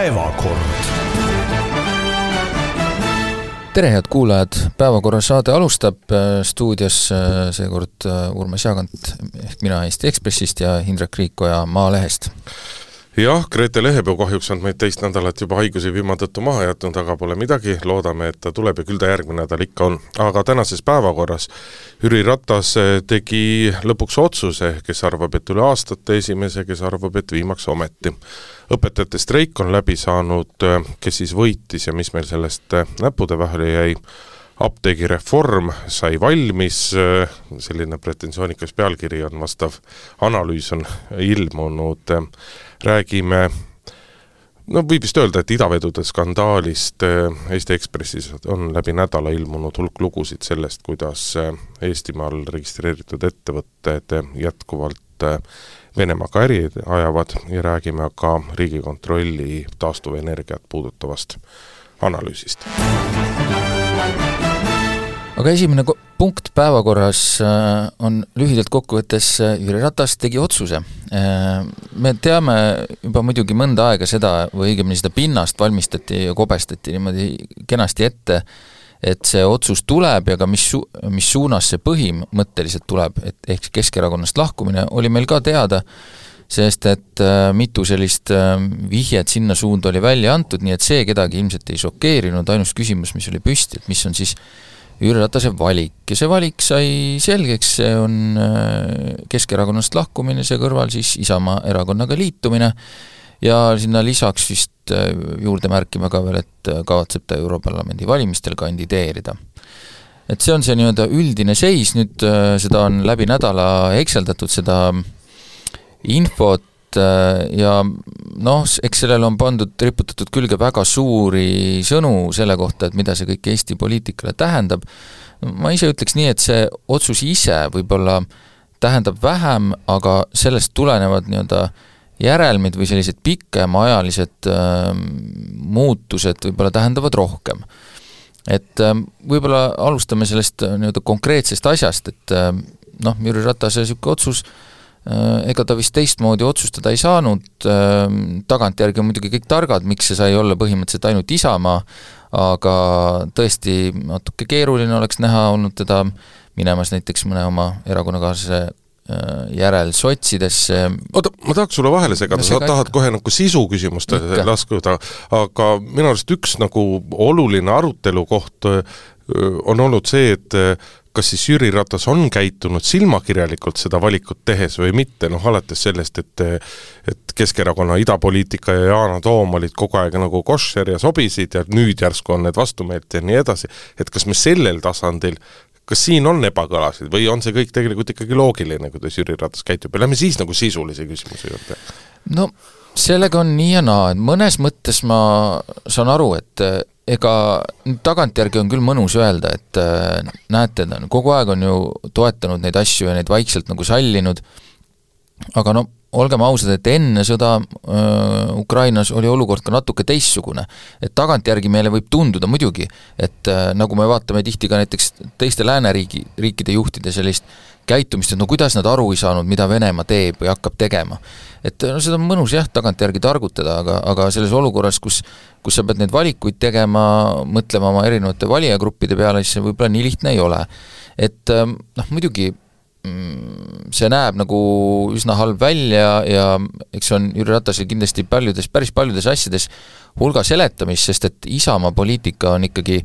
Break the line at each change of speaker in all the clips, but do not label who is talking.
päevakord.
tere, head kuulajad, Päevakorra saade alustab, stuudios seekord Urmas Jaagant ehk mina Eesti Ekspressist ja Indrek Riikoja Maalehest
jah, Grete Lehepuu kahjuks on meid teist nädalat juba haiguse vimma tõttu maha jätnud, aga pole midagi, loodame, et ta tuleb ja küll ta järgmine nädal ikka on. aga tänases päevakorras Jüri Ratas tegi lõpuks otsuse, kes arvab, et üle aastate esimese, kes arvab, et viimaks ometi. õpetajate streik on läbi saanud, kes siis võitis ja mis meil sellest näppude vahele jäi, apteegireform sai valmis, selline pretensioonikas pealkiri on, vastav analüüs on ilmunud räägime no võib vist öelda, et idavedude skandaalist äh, Eesti Ekspressis on läbi nädala ilmunud hulk lugusid sellest, kuidas äh, Eestimaal registreeritud ettevõtted jätkuvalt äh, Venemaaga äri ajavad ja räägime ka Riigikontrolli taastuvenergiat puudutavast analüüsist
aga esimene punkt päevakorras äh, on lühidalt kokkuvõttes äh, Jüri Ratas tegi otsuse. Äh, me teame juba muidugi mõnda aega seda, või õigemini seda pinnast valmistati ja kobestati niimoodi kenasti ette, et see otsus tuleb ja ka mis su-, mis suunas see põhimõtteliselt tuleb, et ehk Keskerakonnast lahkumine, oli meil ka teada, sest et mitu sellist vihjet sinna suunda oli välja antud, nii et see kedagi ilmselt ei šokeerinud, ainus küsimus, mis oli püsti, et mis on siis Jüri Ratase valik. Ja see valik sai selgeks, see on äh, Keskerakonnast lahkumine, see kõrval siis Isamaa erakonnaga liitumine. Ja sinna lisaks vist äh, juurde märkima ka veel, et äh, kavatseb ta Europarlamendi valimistel kandideerida. et see on see nii-öelda üldine seis, nüüd seda on läbi nädala hekseldatud, seda infot, ja noh, eks sellele on pandud, riputatud külge väga suuri sõnu selle kohta, et mida see kõik Eesti poliitikale tähendab, ma ise ütleks nii, et see otsus ise võib-olla tähendab vähem, aga sellest tulenevad nii-öelda järelmid või sellised pikemaajalised äh, muutused võib-olla tähendavad rohkem. et äh, võib-olla alustame sellest äh, nii-öelda konkreetsest asjast, et äh, noh, Jüri Ratase niisugune otsus äh, Äh, ega ta vist teistmoodi otsustada ei saanud, ähm, tagantjärgi on muidugi kõik targad, miks see sai olla põhimõtteliselt ainult Isamaa, aga tõesti natuke keeruline oleks näha olnud teda minemas näiteks mõne oma erakonnakaaslase äh, järel sotsidesse.
oota, ma tahaks sulle vahele segada, sa tahad kohe nagu sisu küsimustele laskuda, aga minu arust üks nagu oluline arutelu koht äh, on olnud see, et kas siis Jüri Ratas on käitunud silmakirjalikult seda valikut tehes või mitte, noh alates sellest, et et Keskerakonna idapoliitika ja Yana Toom olid kogu aeg nagu koššer ja sobisid ja nüüd järsku on need vastumeelt ja nii edasi, et kas me sellel tasandil kas siin on ebakõlasid või on see kõik tegelikult ikkagi loogiline, kuidas Jüri Ratas käitub? Ja lähme siis nagu sisulise küsimuse juurde?
no sellega on nii ja naa, et mõnes mõttes ma saan aru, et ega tagantjärgi on küll mõnus öelda, et äh, näete, ta on kogu aeg on ju toetanud neid asju ja neid vaikselt nagu sallinud, aga no olgem ausad, et enne sõda äh, Ukrainas oli olukord ka natuke teistsugune. et tagantjärgi meile võib tunduda muidugi, et äh, nagu me vaatame tihti ka näiteks teiste lääneriigi, riikide juhtide sellist käitumist, et no kuidas nad aru ei saanud, mida Venemaa teeb või hakkab tegema. et no seda on mõnus jah, tagantjärgi targutada, aga, aga selles olukorras, kus kus sa pead neid valikuid tegema, mõtlema oma erinevate valijagruppide peale, siis see võib-olla nii lihtne ei ole. et äh, noh, muidugi Mm, see näeb nagu üsna halb välja ja eks on Jüri Ratasel kindlasti paljudes, päris paljudes asjades hulga seletamist, sest et Isamaa poliitika on ikkagi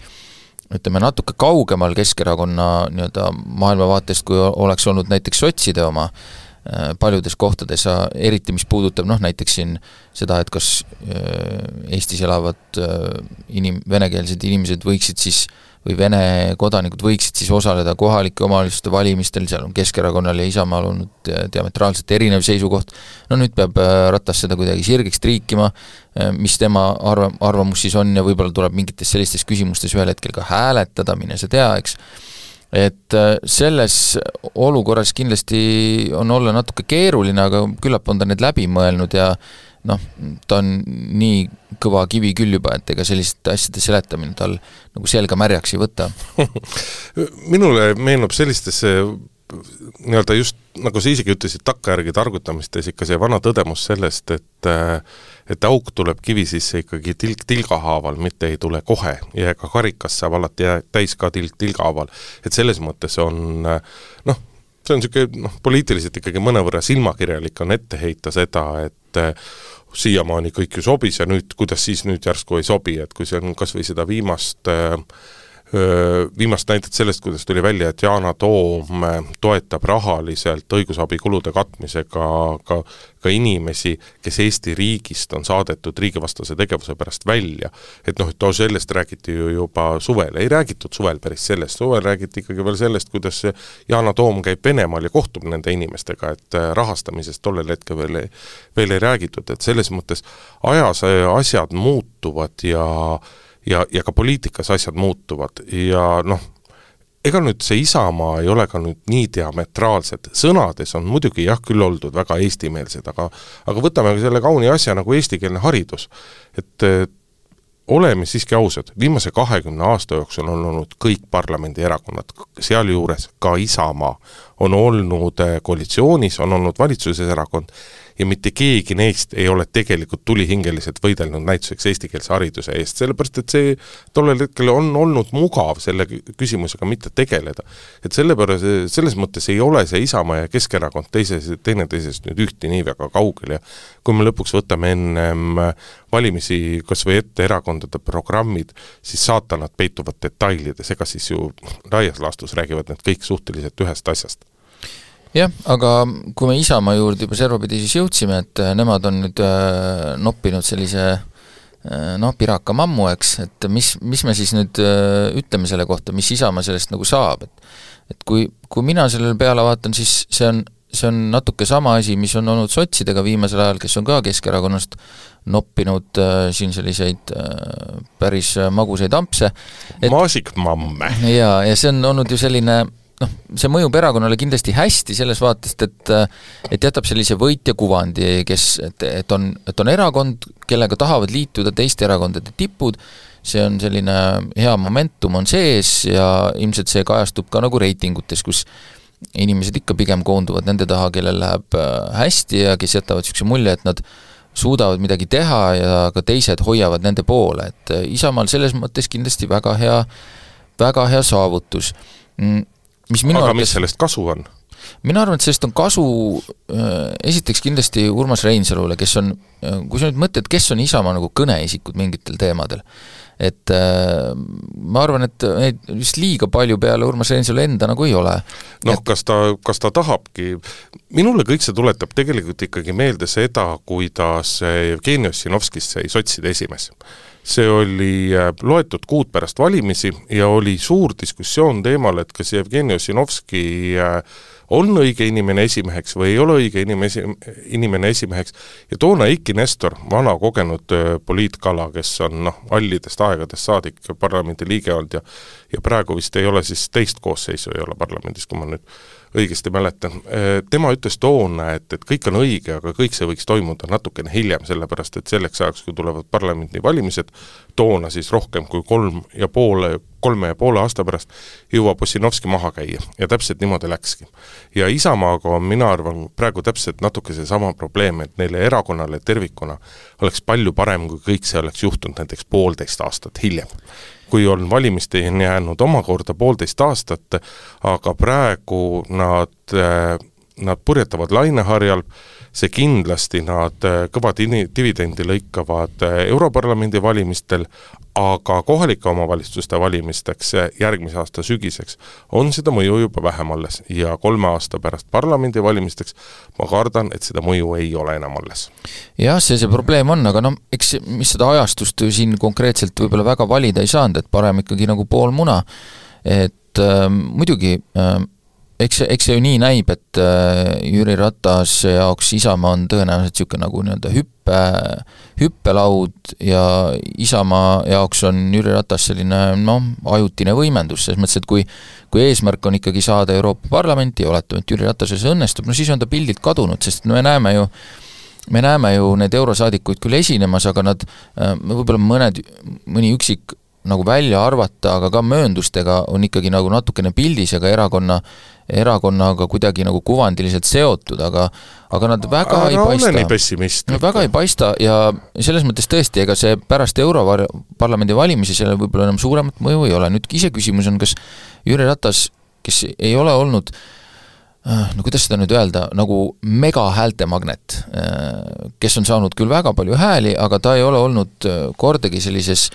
ütleme, natuke kaugemal Keskerakonna nii-öelda maailmavaatest, kui oleks olnud näiteks sotside oma äh, paljudes kohtades, eriti mis puudutab noh, näiteks siin seda, et kas äh, Eestis elavad äh, inim-, venekeelsed inimesed võiksid siis äh, või Vene kodanikud võiksid siis osaleda kohalike omavalitsuste valimistel, seal on Keskerakonnal ja Isamaal olnud diametraalselt erinev seisukoht, no nüüd peab äh, Ratas seda kuidagi sirgeks triikima, äh, mis tema arva-, arvamus siis on ja võib-olla tuleb mingites sellistes küsimustes ühel hetkel ka hääletada, mine sa tea, eks, et äh, selles olukorras kindlasti on olla natuke keeruline, aga küllap on ta need läbi mõelnud ja noh, ta on nii kõva kivi küll juba, et ega selliste asjade seletamine tal nagu selga märjaks ei võta.
Minule meenub sellistesse nii-öelda just, nagu sa isegi ütlesid, takkajärgi targutamistes ikka see vana tõdemus sellest, et et auk tuleb kivi sisse ikkagi tilk tilga haaval, mitte ei tule kohe ja ega karikas saab alati täis ka tilk tilga haaval. et selles mõttes on noh, see on niisugune noh, poliitiliselt ikkagi mõnevõrra silmakirjalik on ette heita seda, et siiamaani kõik ju sobis ja nüüd, kuidas siis nüüd järsku ei sobi, et kui see on kas või seda viimast äh, viimast näidet sellest, kuidas tuli välja, et Yana Toom toetab rahaliselt õigusabikulude katmisega ka, ka inimesi, kes Eesti riigist on saadetud riigivastase tegevuse pärast välja. et noh, et sellest räägiti ju juba suvel, ei räägitud suvel päris sellest, suvel räägiti ikkagi veel sellest, kuidas Yana Toom käib Venemaal ja kohtub nende inimestega, et rahastamisest tollel hetkel veel veel ei räägitud, et selles mõttes ajas asjad muutuvad ja ja, ja ka poliitikas asjad muutuvad ja noh, ega nüüd see Isamaa ei ole ka nüüd nii diametraalsed, sõnades on muidugi jah, küll oldud väga eestimeelsed, aga aga võtame selle kauni asja nagu eestikeelne haridus. et oleme siiski ausad, viimase kahekümne aasta jooksul on olnud kõik parlamendierakonnad, sealjuures ka Isamaa, on olnud koalitsioonis, on olnud valitsuses erakond ja mitte keegi neist ei ole tegelikult tulihingeliselt võidelnud näituseks eestikeelse hariduse eest, sellepärast et see tollel hetkel on olnud mugav selle küsimusega mitte tegeleda. et sellepärast, selles mõttes ei ole see Isamaa ja Keskerakond teises, teineteisest nüüd ühte nii väga kaugel ja kui me lõpuks võtame ennem valimisi kas või ette erakondade programmid, siis saatanad peituvad detailides, ega siis ju laias laastus räägivad need kõik suhteliselt ühest asjast
jah, aga kui me Isamaa juurde juba servapidi siis jõudsime, et äh, nemad on nüüd äh, noppinud sellise äh, noh, piraka mammu, eks, et mis, mis me siis nüüd äh, ütleme selle kohta, mis Isamaa sellest nagu saab, et et kui, kui mina sellele peale vaatan, siis see on, see on natuke sama asi, mis on olnud sotsidega viimasel ajal, kes on ka Keskerakonnast noppinud äh, siin selliseid äh, päris magusaid ampse.
maasikmamme.
jaa, ja see on olnud ju selline noh, see mõjub erakonnale kindlasti hästi selles vaatest, et et jätab sellise võitja kuvandi, kes, et, et on, et on erakond, kellega tahavad liituda teiste erakondade tipud, see on selline hea momentum on sees ja ilmselt see kajastub ka nagu reitingutes, kus inimesed ikka pigem koonduvad nende taha, kellel läheb äh, hästi ja kes jätavad niisuguse mulje, et nad suudavad midagi teha ja ka teised hoiavad nende poole, et äh, Isamaal selles mõttes kindlasti väga hea, väga hea saavutus. Mm,
mis minu aga arvates, mis sellest kasu on?
mina arvan, et sellest on kasu äh, esiteks kindlasti Urmas Reinsalule, kes on, äh, kui sa nüüd mõtled, kes on Isamaa nagu kõneisikud mingitel teemadel, et äh, ma arvan, et neid vist liiga palju peale Urmas Reinsalu enda nagu ei ole.
noh et..., kas ta, kas ta tahabki, minule kõik see tuletab tegelikult ikkagi meelde seda, kuidas Jevgeni Ossinovskist sai sotside esimees see oli äh, loetud kuud pärast valimisi ja oli suur diskussioon teemal, et kas Jevgeni Ossinovski äh, on õige inimene esimeheks või ei ole õige inimesi, inimene esimeheks. Ja toona Eiki Nestor, vana kogenud äh, poliitkala, kes on noh, hallidest aegadest saadik parlamendi liige olnud ja ja praegu vist ei ole siis teist koosseisu ei ole parlamendis, kui ma nüüd õigesti mäletan, tema ütles toona, et, et kõik on õige, aga kõik see võiks toimuda natukene hiljem, sellepärast et selleks ajaks, kui tulevad parlamendivalimised, toona siis rohkem kui kolm ja poole, kolme ja poole aasta pärast jõuab Ossinovski maha käia. Ja täpselt niimoodi läkski. ja Isamaaga on, mina arvan, praegu täpselt natuke seesama probleem, et neile erakonnale tervikuna oleks palju parem, kui kõik see oleks juhtunud näiteks poolteist aastat hiljem kui on valimisteni jäänud omakorda poolteist aastat, aga praegu nad, nad purjetavad laineharjal, see kindlasti nad kõva dividendi lõikavad Europarlamendi valimistel, aga kohalike omavalitsuste valimisteks järgmise aasta sügiseks on seda mõju juba vähem alles ja kolme aasta pärast parlamendivalimisteks ma kardan, et seda mõju ei ole enam alles.
jah, see see probleem on, aga noh, eks mis seda ajastust siin konkreetselt võib-olla väga valida ei saanud, et parem ikkagi nagu pool muna, et äh, muidugi äh, eks see, eks see ju nii näib, et äh, Jüri Ratase jaoks Isamaa on tõenäoliselt niisugune nagu nii-öelda hüppe, hüppelaud ja Isamaa jaoks on Jüri Ratas selline noh, ajutine võimendus, selles mõttes, et kui kui eesmärk on ikkagi saada Euroopa Parlamenti ja oletame, et Jüri Ratase see õnnestub, no siis on ta pildilt kadunud, sest me näeme ju me näeme ju neid eurosaadikuid küll esinemas, aga nad, äh, võib-olla mõned, mõni üksik nagu välja arvata, aga ka mööndustega on ikkagi nagu natukene pildis ja ka erakonna erakonnaga kuidagi nagu kuvandiliselt seotud, aga aga nad väga
Ära
ei paista. no väga ei paista ja selles mõttes tõesti, ega see pärast Europarlamendi valimisi sellel võib-olla enam suuremat mõju ei ole, nüüd iseküsimus on, kas Jüri Ratas, kes ei ole olnud äh, no kuidas seda nüüd öelda, nagu megahäältemagnet, äh, kes on saanud küll väga palju hääli, aga ta ei ole olnud äh, kordagi sellises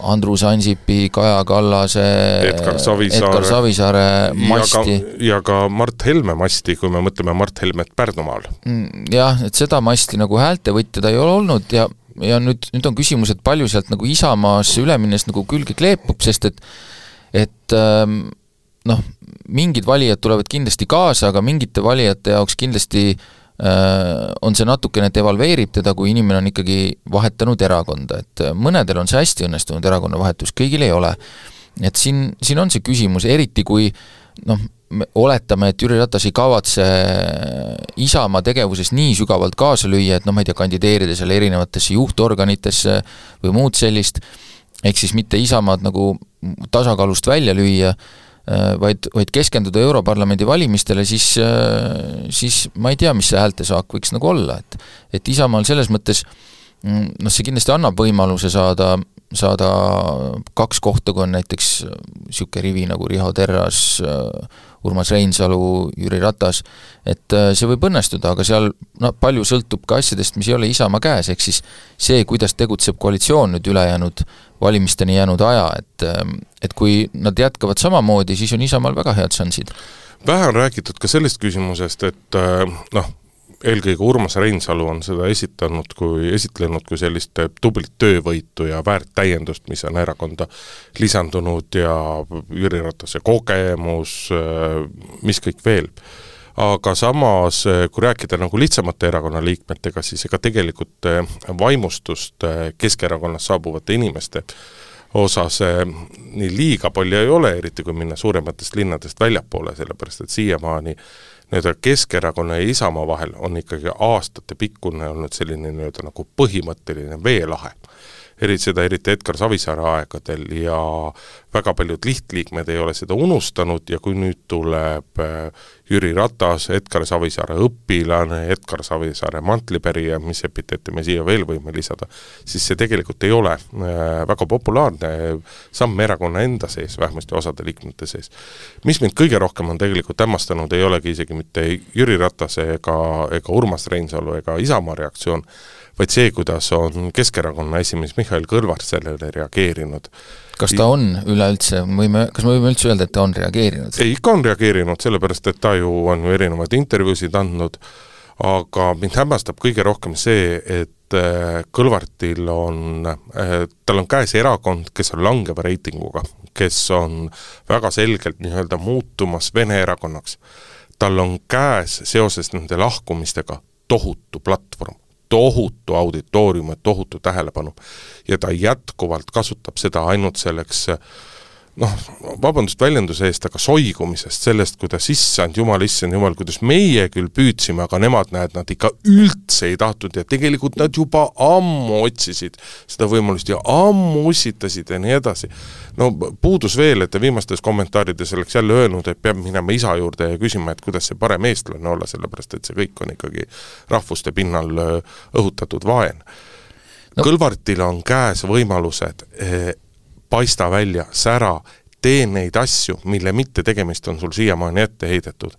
Andrus Ansipi, Kaja Kallase,
Edgar Savisaare,
Edgar Savisaare masti.
ja ka Mart Helme masti, kui me mõtleme Mart Helmet Pärnumaal.
Mm, jah, et seda masti nagu häältevõtja ta ei ole olnud ja, ja nüüd, nüüd on küsimus, et palju sealt nagu Isamaasse üle minnes nagu külge kleepub, sest et et ähm, noh, mingid valijad tulevad kindlasti kaasa, aga mingite valijate jaoks kindlasti äh, Äh, on see natukene devalveerib teda, kui inimene on ikkagi vahetanud erakonda, et äh, mõnedel on see hästi õnnestunud erakonnavahetus, kõigil ei ole. et siin, siin on see küsimus, eriti kui noh, me oletame, et Jüri Ratas ei kavatse Isamaa tegevuses nii sügavalt kaasa lüüa, et noh, ma ei tea, kandideerida seal erinevatesse juhtorganitesse või muud sellist, ehk siis mitte Isamaad nagu tasakaalust välja lüüa, Äh, vaid, vaid keskenduda Europarlamendi valimistele, siis, äh, siis ma ei tea, mis see häältesaak võiks nagu olla, et et Isamaal selles mõttes mm, noh, see kindlasti annab võimaluse saada, saada kaks kohta, kui on näiteks niisugune rivi nagu Riho Terras, Urmas Reinsalu, Jüri Ratas, et äh, see võib õnnestuda, aga seal noh, palju sõltub ka asjadest, mis ei ole Isamaa käes, ehk siis see, kuidas tegutseb koalitsioon nüüd ülejäänud valimisteni jäänud aja, et et kui nad jätkavad samamoodi, siis on Isamaal väga head šansid.
vähe on räägitud ka sellest küsimusest, et äh, noh, eelkõige Urmas Reinsalu on seda esitanud kui, esitlenud kui sellist tublit töövõitu ja väärt täiendust, mis on erakonda lisandunud ja Jüri Ratase kogemus, äh, mis kõik veel. Aga samas, äh, kui rääkida nagu lihtsamate erakonna liikmetega, siis ega tegelikult vaimustust Keskerakonnast saabuvate inimeste osas nii liiga palju ei ole, eriti kui minna suurematest linnadest väljapoole, sellepärast et siiamaani nii-öelda Keskerakonna ja Isamaa vahel on ikkagi aastatepikkune olnud selline nii-öelda nagu põhimõtteline veelahe eriti seda, eriti Edgar Savisaare aegadel ja väga paljud lihtliikmed ei ole seda unustanud ja kui nüüd tuleb äh, Jüri Ratas, Edgar Savisaare õpilane, Edgar Savisaare mantlipärija, mis epiteete me siia veel võime lisada, siis see tegelikult ei ole äh, väga populaarne samm erakonna enda sees, vähemasti osade liikmete sees. mis mind kõige rohkem on tegelikult hämmastanud, ei olegi isegi mitte Jüri Ratase ega, ega Urmas Reinsalu ega Isamaa reaktsioon, vaid see, kuidas on Keskerakonna esimees Mihhail Kõlvart sellele reageerinud.
kas ta on üleüldse, võime, kas me võime üldse öelda, et ta on reageerinud?
ei, ikka on reageerinud, sellepärast et ta ju on ju erinevaid intervjuusid andnud, aga mind hämmastab kõige rohkem see, et äh, Kõlvartil on, äh, tal on käes erakond, kes on langeva reitinguga, kes on väga selgelt nii-öelda muutumas Vene erakonnaks. tal on käes seoses nende lahkumistega tohutu platvorm tohutu auditoorium ja tohutu tähelepanu. ja ta jätkuvalt kasutab seda ainult selleks noh, vabandust väljenduse eest, aga soigumisest, sellest, kuidas issand jumal, issand jumal, kuidas meie küll püüdsime, aga nemad, näed, nad ikka üldse ei tahtnud ja tegelikult nad juba ammu otsisid seda võimalust ja ammu ussitasid ja nii edasi. no puudus veel, et ta viimastes kommentaarides oleks jälle öelnud, et peab minema isa juurde ja küsima, et kuidas see parem eestlane olla, sellepärast et see kõik on ikkagi rahvuste pinnal õhutatud vaen no.. Kõlvartil on käes võimalused eh, paista välja, sära, tee neid asju, mille mittetegemist on sul siiamaani ette heidetud.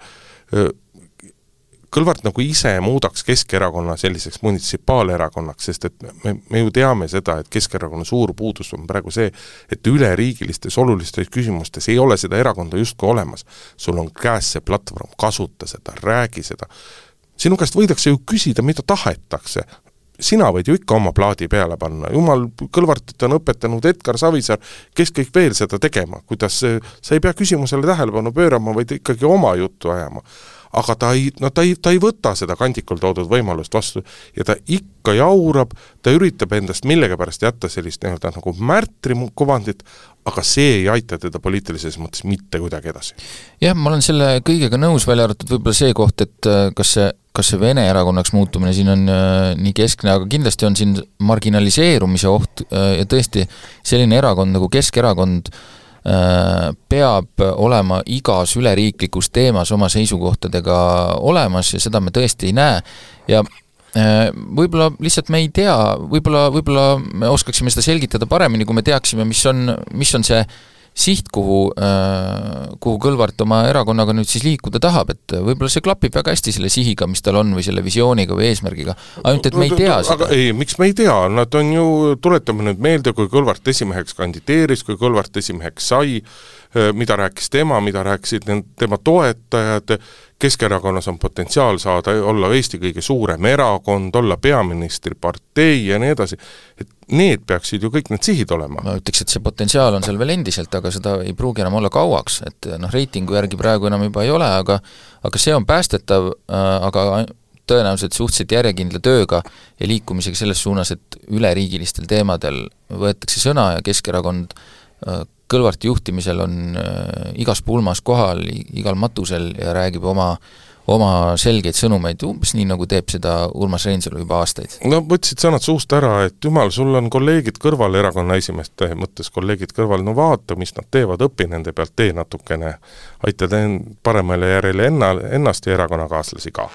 Kõlvart nagu ise muudaks Keskerakonna selliseks munitsipaalerakonnaks, sest et me, me ju teame seda, et Keskerakonna suur puudus on praegu see, et üleriigilistes olulistes küsimustes ei ole seda erakonda justkui olemas. sul on käes see platvorm, kasuta seda, räägi seda. sinu käest võidakse ju küsida, mida tahetakse, sina võid ju ikka oma plaadi peale panna, jumal, Kõlvartit on õpetanud Edgar Savisaar, kes kõik veel seda tegema, kuidas sa ei pea küsimusele tähelepanu pöörama, vaid ikkagi oma juttu ajama. aga ta ei, no ta ei, ta ei võta seda kandikul toodud võimalust vastu ja ta ikka jaurab, ta üritab endast millegipärast jätta sellist nii-öelda nagu märtri kuvandit, aga see ei aita teda poliitilises mõttes mitte kuidagi edasi.
jah, ma olen selle kõigega nõus, välja arvatud võib-olla see koht, et äh, kas see kas see Vene erakonnaks muutumine siin on äh, nii keskne, aga kindlasti on siin marginaliseerumise oht äh, ja tõesti, selline erakond nagu Keskerakond peab olema igas üleriiklikus teemas oma seisukohtadega olemas ja seda me tõesti ei näe. Ja võib-olla lihtsalt me ei tea, võib-olla, võib-olla me oskaksime seda selgitada paremini, kui me teaksime, mis on, mis on see siht, kuhu, äh, kuhu Kõlvart oma erakonnaga nüüd siis liikuda tahab, et võib-olla see klapib väga hästi selle sihiga, mis tal on, või selle visiooniga või eesmärgiga, ainult et me ei tea
seda. ei, miks me ei tea, nad on ju, tuletame nüüd meelde, kui Kõlvart esimeheks kandideeris, kui Kõlvart esimeheks sai, äh, mida rääkis tema, mida rääkisid tema toetajad, Keskerakonnas on potentsiaal saada, olla Eesti kõige suurem erakond, olla peaministripartei ja nii edasi, et need peaksid ju kõik need sihid olema.
ma ütleks, et see potentsiaal on seal veel endiselt, aga seda ei pruugi enam olla kauaks, et noh, reitingu järgi praegu enam juba ei ole, aga aga see on päästetav, äh, aga tõenäoliselt suhteliselt järjekindla tööga ja liikumisega selles suunas, et üleriigilistel teemadel võetakse sõna ja Keskerakond äh, Kõlvarti juhtimisel on äh, igas pulmas kohal, igal matusel ja räägib oma oma selgeid sõnumeid, umbes nii, nagu teeb seda Urmas Reinsalu juba aastaid.
no võtsid sõnad suust ära, et jumal, sul on kolleegid kõrval, erakonna esimeeste mõttes kolleegid kõrval, no vaata, mis nad teevad, õpi nende pealt, tee natukene, aita paremale järjele enna, ennast ja erakonnakaaslasi ka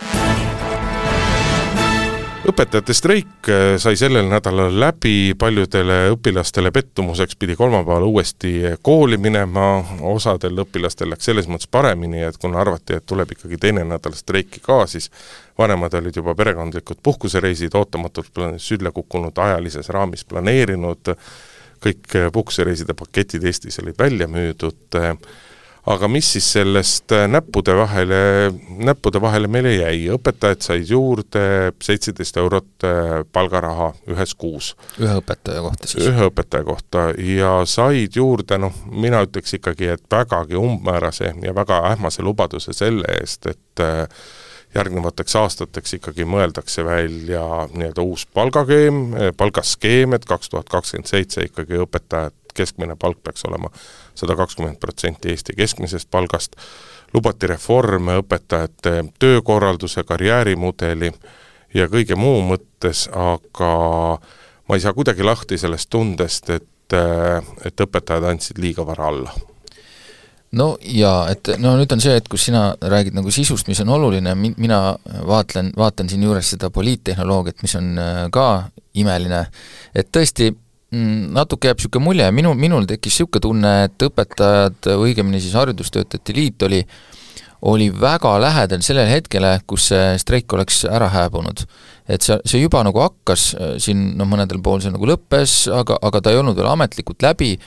õpetajate streik äh, sai sellel nädalal läbi, paljudele õpilastele pettumuseks pidi kolmapäeval uuesti kooli minema, osadel õpilastel läks selles mõttes paremini, et kuna arvati, et tuleb ikkagi teine nädal streiki ka, siis vanemad olid juba perekondlikud puhkusereisid ootamatult sülle kukkunud ajalises raamis planeerinud, kõik puhkusereiside paketid Eestis olid välja müüdud, aga mis siis sellest äh, näppude vahele, näppude vahele meile jäi, õpetajad said juurde seitseteist eurot äh, palgaraha ühes kuus.
ühe õpetaja kohta siis?
ühe õpetaja kohta ja said juurde noh, mina ütleks ikkagi, et vägagi umbmäärase ja väga ähmase lubaduse selle eest, et äh, järgnevateks aastateks ikkagi mõeldakse välja nii-öelda uus palgakeem, palgaskeem, et kaks tuhat kakskümmend seitse ikkagi õpetajad keskmine palk peaks olema sada kakskümmend protsenti Eesti keskmisest palgast, lubati reforme õpetajate töökorralduse, karjäärimudeli ja kõige muu mõttes, aga ma ei saa kuidagi lahti sellest tundest, et, et õpetajad andsid liiga vara alla.
No jaa, et no nüüd on see, et kus sina räägid nagu sisust, mis on oluline, mi-, mina vaatlen, vaatan siinjuures seda poliittehnoloogiat, mis on äh, ka imeline, et tõesti, natuke jääb niisugune mulje, minu, minul tekkis niisugune tunne, et õpetajad, õigemini siis Haridustöötajate Liit oli, oli väga lähedal sellele hetkele, kus see streik oleks ära hääbunud. et see, see juba nagu hakkas, siin noh, mõnedel pool see nagu lõppes, aga, aga ta ei olnud veel ametlikult läbi,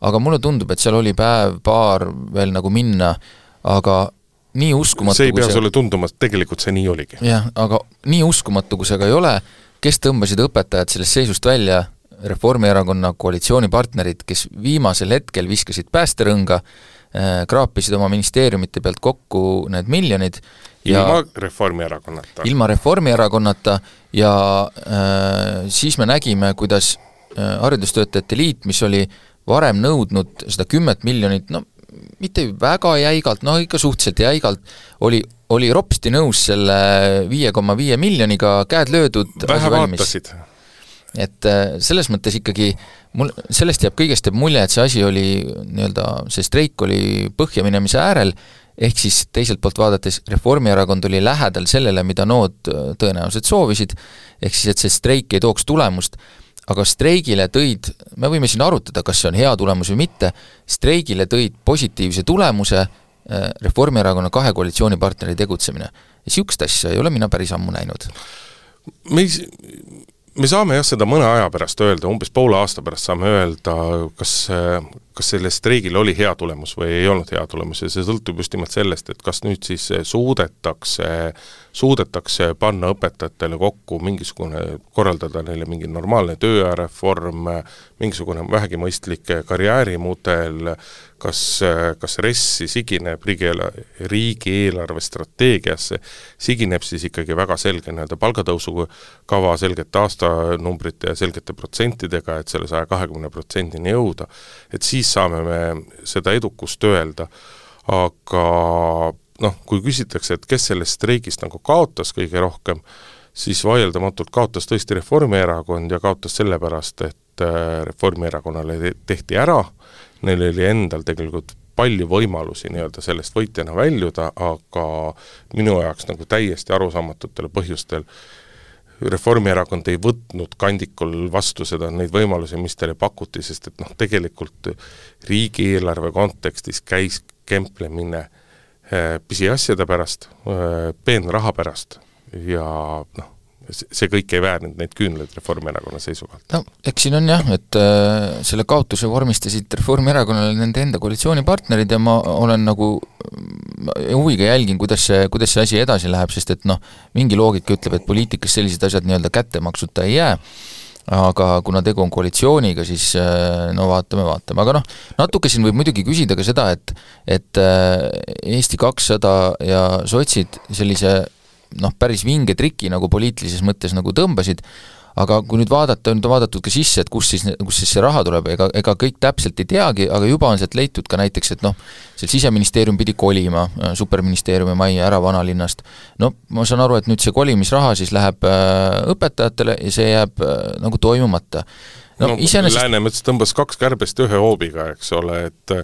aga mulle tundub, et seal oli päev-paar veel nagu minna, aga nii uskumatu
see ei pea see... sulle tunduma, tegelikult see nii oligi.
jah, aga nii uskumatu, kui see ka ei ole, kes tõmbasid õpetajad sellest seisust välja, Reformierakonna koalitsioonipartnerid, kes viimasel hetkel viskasid päästerõnga, äh, kraapisid oma ministeeriumite pealt kokku need miljonid
ja ilma Reformierakonnata.
ilma Reformierakonnata ja äh, siis me nägime, kuidas äh, Haridustöötajate Liit, mis oli varem nõudnud seda kümmet miljonit, no mitte väga jäigalt, no ikka suhteliselt jäigalt, oli, oli ropsti nõus selle viie koma viie miljoniga, käed löödud,
vähe vaatasid
et äh, selles mõttes ikkagi mul, sellest jääb kõigest jääb mulje, et see asi oli nii-öelda, see streik oli põhjaminemise äärel, ehk siis teiselt poolt vaadates Reformierakond oli lähedal sellele, mida nood äh, tõenäoliselt soovisid, ehk siis et see streik ei tooks tulemust, aga streigile tõid, me võime siin arutada, kas see on hea tulemus või mitte, streigile tõid positiivse tulemuse äh, Reformierakonna kahe koalitsioonipartneri tegutsemine. ja niisugust asja ei ole mina päris ammu näinud.
me ei, me saame jah, seda mõne aja pärast öelda, umbes poole aasta pärast saame öelda, kas, kas sellel streigil oli hea tulemus või ei olnud hea tulemus ja see sõltub just nimelt sellest, et kas nüüd siis suudetakse, suudetakse panna õpetajatele kokku mingisugune, korraldada neile mingi normaalne tööajareform, mingisugune vähegi mõistlik karjäärimudel, kas, kas RES siis sigineb riigieelarve, riigieelarve strateegiasse, sigineb siis ikkagi väga selge nii-öelda palgatõusu kava, selgete aastanumbrite ja selgete protsentidega, et selle saja kahekümne protsendini jõuda, et siis saame me seda edukust öelda, aga noh, kui küsitakse, et kes sellest streigist nagu kaotas kõige rohkem, siis vaieldamatult kaotas tõesti Reformierakond ja kaotas sellepärast, et äh, Reformierakonnale tehti ära. Neil oli endal tegelikult palju võimalusi nii-öelda sellest võitjana väljuda, aga minu jaoks nagu täiesti arusaamatutel põhjustel Reformierakond ei võtnud kandikul vastu seda, neid võimalusi, mis teile pakuti, sest et noh, tegelikult riigieelarve kontekstis käis kemplemine eh, pisiasjade pärast, eh, peenraha pärast. Ja noh, see kõik ei väärnud neid küünlaid Reformierakonna seisukohalt.
no eks siin on jah, et äh, selle kaotuse vormistasid Reformierakonnale nende enda koalitsioonipartnerid ja ma olen nagu huviga jälgin, kuidas see, kuidas see asi edasi läheb, sest et noh, mingi loogika ütleb, et poliitikas sellised asjad nii-öelda kättemaksuta ei jää, aga kuna tegu on koalitsiooniga, siis äh, no vaatame, vaatame, aga noh, natuke siin võib muidugi küsida ka seda, et et äh, Eesti kakssada ja sotsid sellise noh, päris vinge triki nagu poliitilises mõttes nagu tõmbasid, aga kui nüüd vaadata, nüüd on vaadatud ka sisse, et kust siis, kust siis see raha tuleb, ega, ega kõik täpselt ei teagi, aga juba on sealt leitud ka näiteks, et noh, seal Siseministeerium pidi kolima äh, superministeeriumi majja ära vanalinnast. no ma saan aru, et nüüd see kolimisraha siis läheb äh, õpetajatele ja see jääb äh, nagu toimumata
no, no iseenesest Läänemets tõmbas kaks kärbest ühe hoobiga, eks ole, et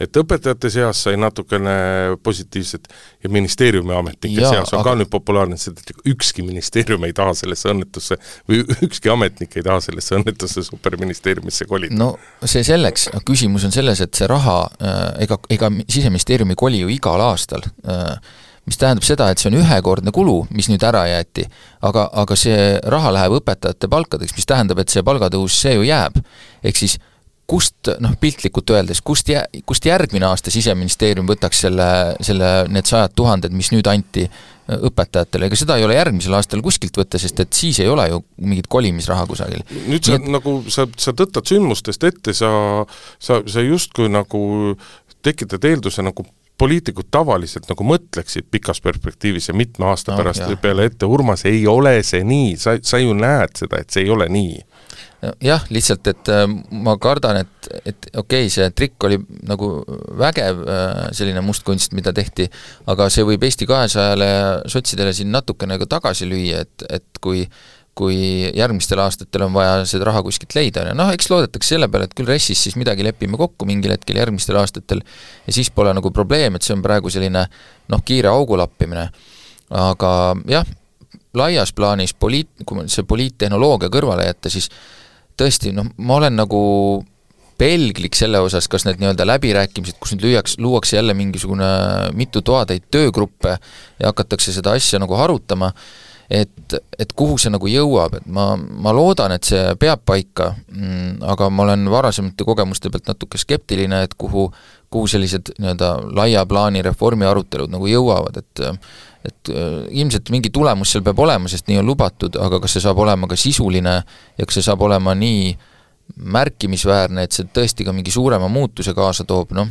et õpetajate seas sai natukene positiivset ja ministeeriumi ametnike seas on aga... ka nüüd populaarne et ükski ministeerium ei taha sellesse õnnetusse või ükski ametnik ei taha sellesse õnnetusse superministeeriumisse kolida.
no see selleks, küsimus on selles, et see raha äh,, ega, ega Siseministeerium ei koli ju igal aastal äh, mis tähendab seda, et see on ühekordne kulu, mis nüüd ära jäeti, aga, aga see raha läheb õpetajate palkadeks, mis tähendab, et see palgatõus, see ju jääb. ehk siis kust, noh piltlikult öeldes, kust jä-, kust järgmine aasta Siseministeerium võtaks selle, selle, need sajad tuhanded, mis nüüd anti äh, õpetajatele, ega seda ei ole järgmisel aastal kuskilt võtta, sest et siis ei ole ju mingit kolimisraha kusagil.
nüüd sa et... nagu, sa, sa tõttad sündmustest ette, sa, sa, sa justkui nagu tekitad eelduse nagu poliitikud tavaliselt nagu mõtleksid pikas perspektiivis ja mitme aasta no, pärast jah. peale ette, Urmas, ei ole see nii, sa, sa ju näed seda, et see ei ole nii.
jah, lihtsalt, et äh, ma kardan, et, et okei okay,, see trikk oli nagu vägev, äh, selline mustkunst, mida tehti, aga see võib Eesti kahesajale ja sotsidele siin natukene ka tagasi lüüa, et, et kui kui järgmistel aastatel on vaja seda raha kuskilt leida, on ju, noh eks loodetakse selle peale, et küll RES-is siis midagi lepime kokku mingil hetkel järgmistel aastatel ja siis pole nagu probleem, et see on praegu selline noh, kiire augu lappimine. aga jah, laias plaanis poliit, kui see poliittehnoloogia kõrvale jätta, siis tõesti noh, ma olen nagu pelglik selle osas, kas need nii-öelda läbirääkimised, kus nüüd lüüaks, luuakse jälle mingisugune mitu toatäit töögruppe ja hakatakse seda asja nagu harutama, et, et kuhu see nagu jõuab, et ma, ma loodan, et see peab paika, mm, aga ma olen varasemate kogemuste pealt natuke skeptiline, et kuhu, kuhu sellised nii-öelda laia plaani reformi arutelud nagu jõuavad, et et äh, ilmselt mingi tulemus seal peab olema, sest nii on lubatud, aga kas see saab olema ka sisuline ja kas see saab olema nii märkimisväärne, et see tõesti ka mingi suurema muutuse kaasa toob, noh,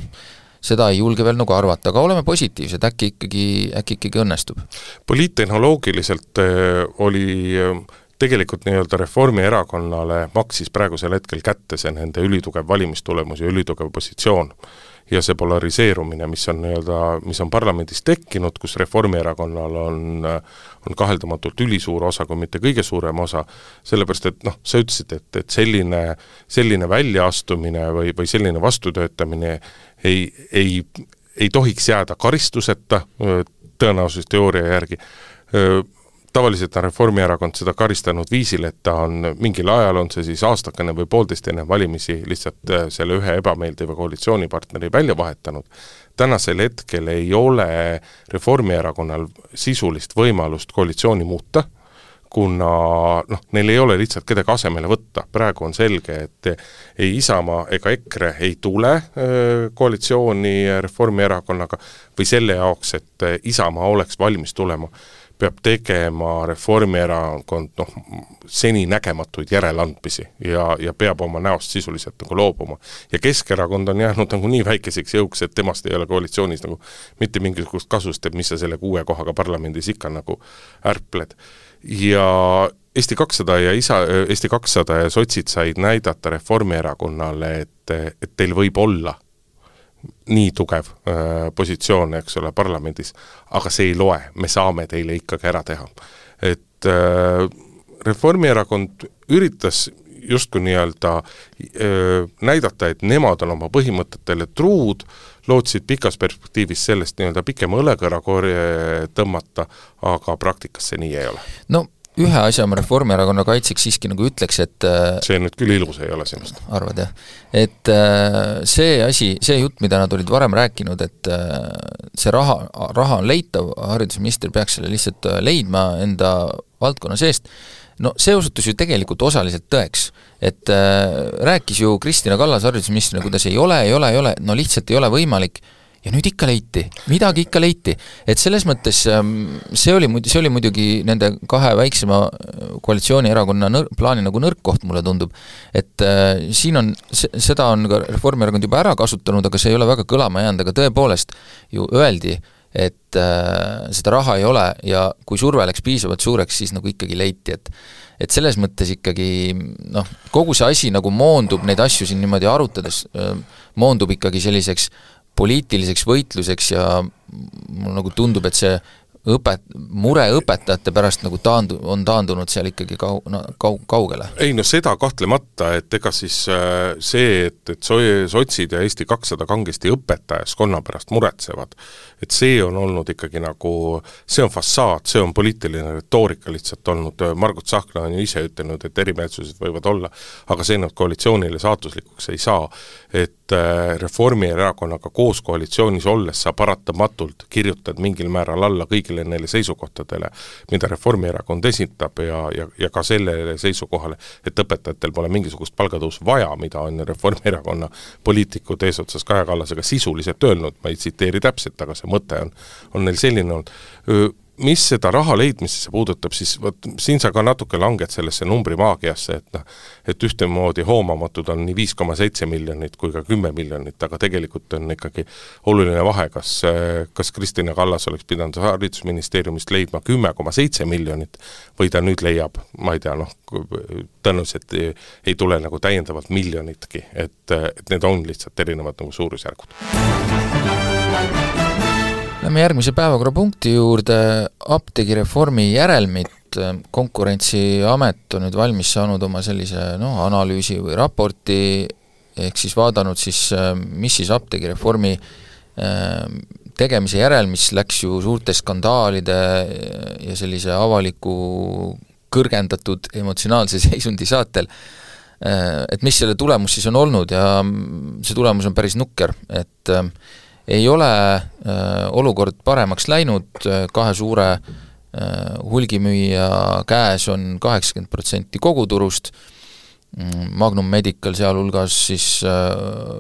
seda ei julge veel nagu arvata, aga oleme positiivsed, äkki ikkagi, äkki ikkagi õnnestub.
poliittehnoloogiliselt äh, oli äh, tegelikult nii-öelda Reformierakonnale maksis praegusel hetkel kätte see nende ülitugev valimistulemus ja ülitugev positsioon ja see polariseerumine, mis on nii-öelda, mis on parlamendis tekkinud, kus Reformierakonnal on, on kaheldamatult ülisuur osa, kui mitte kõige suurem osa, sellepärast et noh, sa ütlesid, et, et selline, selline väljaastumine või, või selline vastutöötamine ei, ei, ei tohiks jääda karistuseta tõenäosusteooria järgi tavaliselt on Reformierakond seda karistanud viisil, et ta on mingil ajal, on see siis aastakene või poolteist enne valimisi, lihtsalt äh, selle ühe ebameeldiva koalitsioonipartneri välja vahetanud. tänasel hetkel ei ole Reformierakonnal sisulist võimalust koalitsiooni muuta, kuna noh, neil ei ole lihtsalt kedagi asemele võtta, praegu on selge, et ei Isamaa ega EKRE ei tule koalitsiooni Reformierakonnaga või selle jaoks, et Isamaa oleks valmis tulema peab tegema Reformierakond noh, seninägematuid järeleandmisi ja, ja peab oma näost sisuliselt nagu loobuma. ja Keskerakond on jäänud nagu nii väikeseks jõuks, et temast ei ole koalitsioonis nagu mitte mingisugust kasu, sest et mis sa selle kuue kohaga parlamendis ikka nagu ärpled. Ja Eesti kakssada ja isa, Eesti kakssada ja sotsid said näidata Reformierakonnale, et, et teil võib olla nii tugev äh, positsioon, eks ole, parlamendis, aga see ei loe, me saame teile ikkagi ära teha. et äh, Reformierakond üritas justkui nii-öelda näidata, et nemad on oma põhimõtetele truud, lootsid pikas perspektiivis sellest nii-öelda pikema õlekõra korje tõmmata, aga praktikas see nii ei ole.
no ühe asja ma Reformierakonna kaitseks siiski nagu ütleks, et äh,
see nüüd küll ilus ei ole sinust.
arvad jah? et äh, see asi, see jutt, mida nad olid varem rääkinud, et äh, see raha, raha on leitav, haridusminister peaks selle lihtsalt leidma enda valdkonna seest, no see osutus ju tegelikult osaliselt tõeks. et äh, rääkis ju Kristina Kallas haridusministrina, kuidas ei ole, ei ole, ei ole, no lihtsalt ei ole võimalik ja nüüd ikka leiti, midagi ikka leiti. et selles mõttes ähm, see oli muid-, see oli muidugi nende kahe väiksema äh, koalitsioonierakonna nõr-, plaani nagu nõrk koht, mulle tundub. et äh, siin on, seda on ka Reformierakond juba ära kasutanud, aga see ei ole väga kõlama jäänud, aga tõepoolest ju öeldi, et äh, seda raha ei ole ja kui surve läks piisavalt suureks, siis nagu ikkagi leiti, et et selles mõttes ikkagi noh, kogu see asi nagu moondub, neid asju siin niimoodi arutades äh,, moondub ikkagi selliseks poliitiliseks võitluseks ja mulle nagu tundub, et see õpet-, mure õpetajate pärast nagu taandu-, on taandunud seal ikkagi kau-, no kau-, kaugele.
ei no seda kahtlemata, et ega siis äh, see, et, et so-, sotsid ja Eesti kakssada kangesti õpetajaskonna pärast muretsevad, et see on olnud ikkagi nagu, see on fassaad, see on poliitiline retoorika lihtsalt olnud, Margus Tsahkna on ju ise ütelnud, et erimeelsused võivad olla, aga see nad koalitsioonile saatuslikuks ei saa. et äh, Reformierakonnaga koos koalitsioonis olles sa paratamatult kirjutad mingil määral alla kõigile neile seisukohtadele, mida Reformierakond esitab ja, ja, ja ka sellele seisukohale, et õpetajatel pole mingisugust palgatõusu vaja, mida on Reformierakonna poliitikud eesotsas Kaja Kallasega sisuliselt öelnud, ma ei tsiteeri täpselt, aga see mõte on, on neil selline olnud. Mis seda raha leidmisse puudutab, siis vot siin sa ka natuke langed sellesse numbrimaagiasse, et noh, et ühtemoodi hoomamatud on nii viis koma seitse miljonit kui ka kümme miljonit, aga tegelikult on ikkagi oluline vahe, kas, kas Kristina Kallas oleks pidanud Haridusministeeriumist leidma kümme koma seitse miljonit või ta nüüd leiab, ma ei tea, noh, tõenäoliselt ei, ei tule nagu täiendavalt miljonitki, et, et need on lihtsalt erinevad nagu suurusjärgud
Lähme järgmise päevakorrapunkti juurde, apteegireformi järelmid, konkurentsiamet on nüüd valmis saanud oma sellise noh, analüüsi või raporti, ehk siis vaadanud siis, mis siis apteegireformi tegemise järel, mis läks ju suurte skandaalide ja sellise avaliku kõrgendatud emotsionaalse seisundi saatel, et mis selle tulemus siis on olnud ja see tulemus on päris nukker, et äh, ei ole äh, olukord paremaks läinud, kahe suure äh, hulgimüüja käes on kaheksakümmend protsenti koguturust, mm, Magnum Medical sealhulgas siis äh,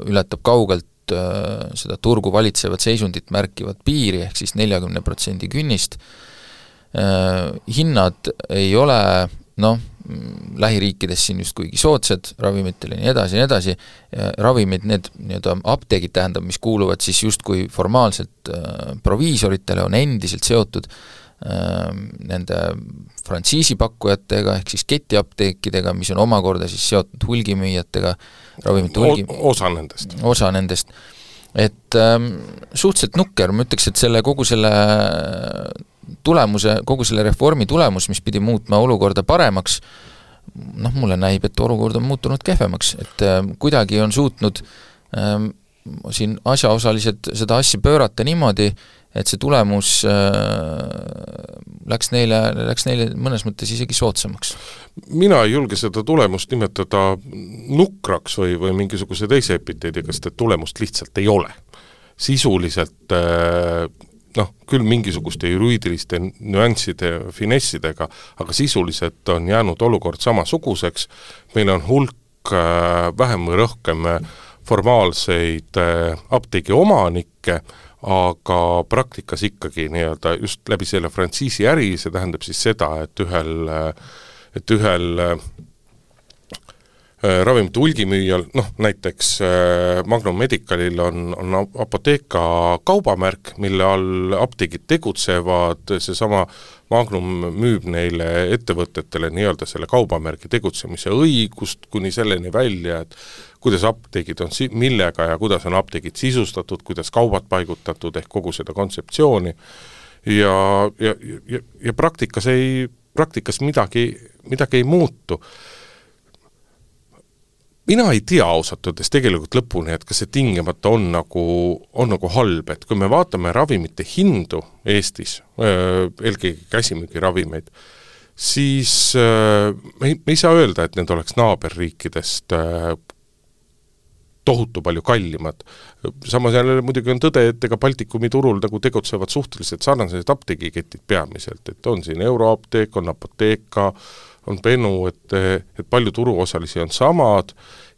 ületab kaugelt seda turgu valitsevat seisundit märkivat piiri, ehk siis neljakümne protsendi künnist, hinnad ei ole noh, lähiriikides siin just kuigi soodsad ravimitele ja nii edasi ja nii edasi, ravimid, need nii-öelda apteegid, tähendab, mis kuuluvad siis justkui formaalselt äh, proviisoritele, on endiselt seotud äh, nende frantsiisipakkujatega, ehk siis ketiapteekidega, mis on omakorda siis seotud hulgimüüjatega, ravimite hulgi-
osa nendest.
osa nendest. et ähm, suhteliselt nukker, ma ütleks, et selle, kogu selle tulemuse, kogu selle reformi tulemus, mis pidi muutma olukorda paremaks, noh, mulle näib, et olukord on muutunud kehvemaks, et äh, kuidagi on suutnud äh, siin asjaosalised seda asja pöörata niimoodi, et see tulemus äh, läks neile, läks neile mõnes mõttes isegi soodsamaks.
mina ei julge seda tulemust nimetada nukraks või, või mingisuguse teise epiteediga, sest et tulemust lihtsalt ei ole. sisuliselt äh, noh, küll mingisuguste juriidiliste nüansside, finessidega, aga sisuliselt on jäänud olukord samasuguseks, meil on hulk äh, vähem või rohkem äh, formaalseid äh, apteegi omanikke, aga praktikas ikkagi nii-öelda just läbi selle frantsiisi äri, see tähendab siis seda, et ühel, et ühel ravimite hulgimüüjal, noh näiteks äh, Magnum Medicalil on, on Apotheka kaubamärk, mille all apteegid tegutsevad, seesama Magnum müüb neile ettevõtetele nii-öelda selle kaubamärgi tegutsemise õigust kuni selleni välja, et kuidas apteegid on si-, millega ja kuidas on apteegid sisustatud, kuidas kaubad paigutatud, ehk kogu seda kontseptsiooni, ja, ja, ja, ja praktikas ei, praktikas midagi, midagi ei muutu mina ei tea ausalt öeldes tegelikult lõpuni, et kas see tingimata on nagu, on nagu halb, et kui me vaatame ravimite hindu Eestis, eelkõige käsimüügiravimeid, siis me ei, me ei saa öelda, et need oleks naaberriikidest tohutu palju kallimad. samas jälle muidugi on tõde, et ega Baltikumi turul nagu tegutsevad suhteliselt sarnased apteegiketid peamiselt, et on siin Euroapteek, on Apotheka, on Benu, et, et palju turuosalisi on samad,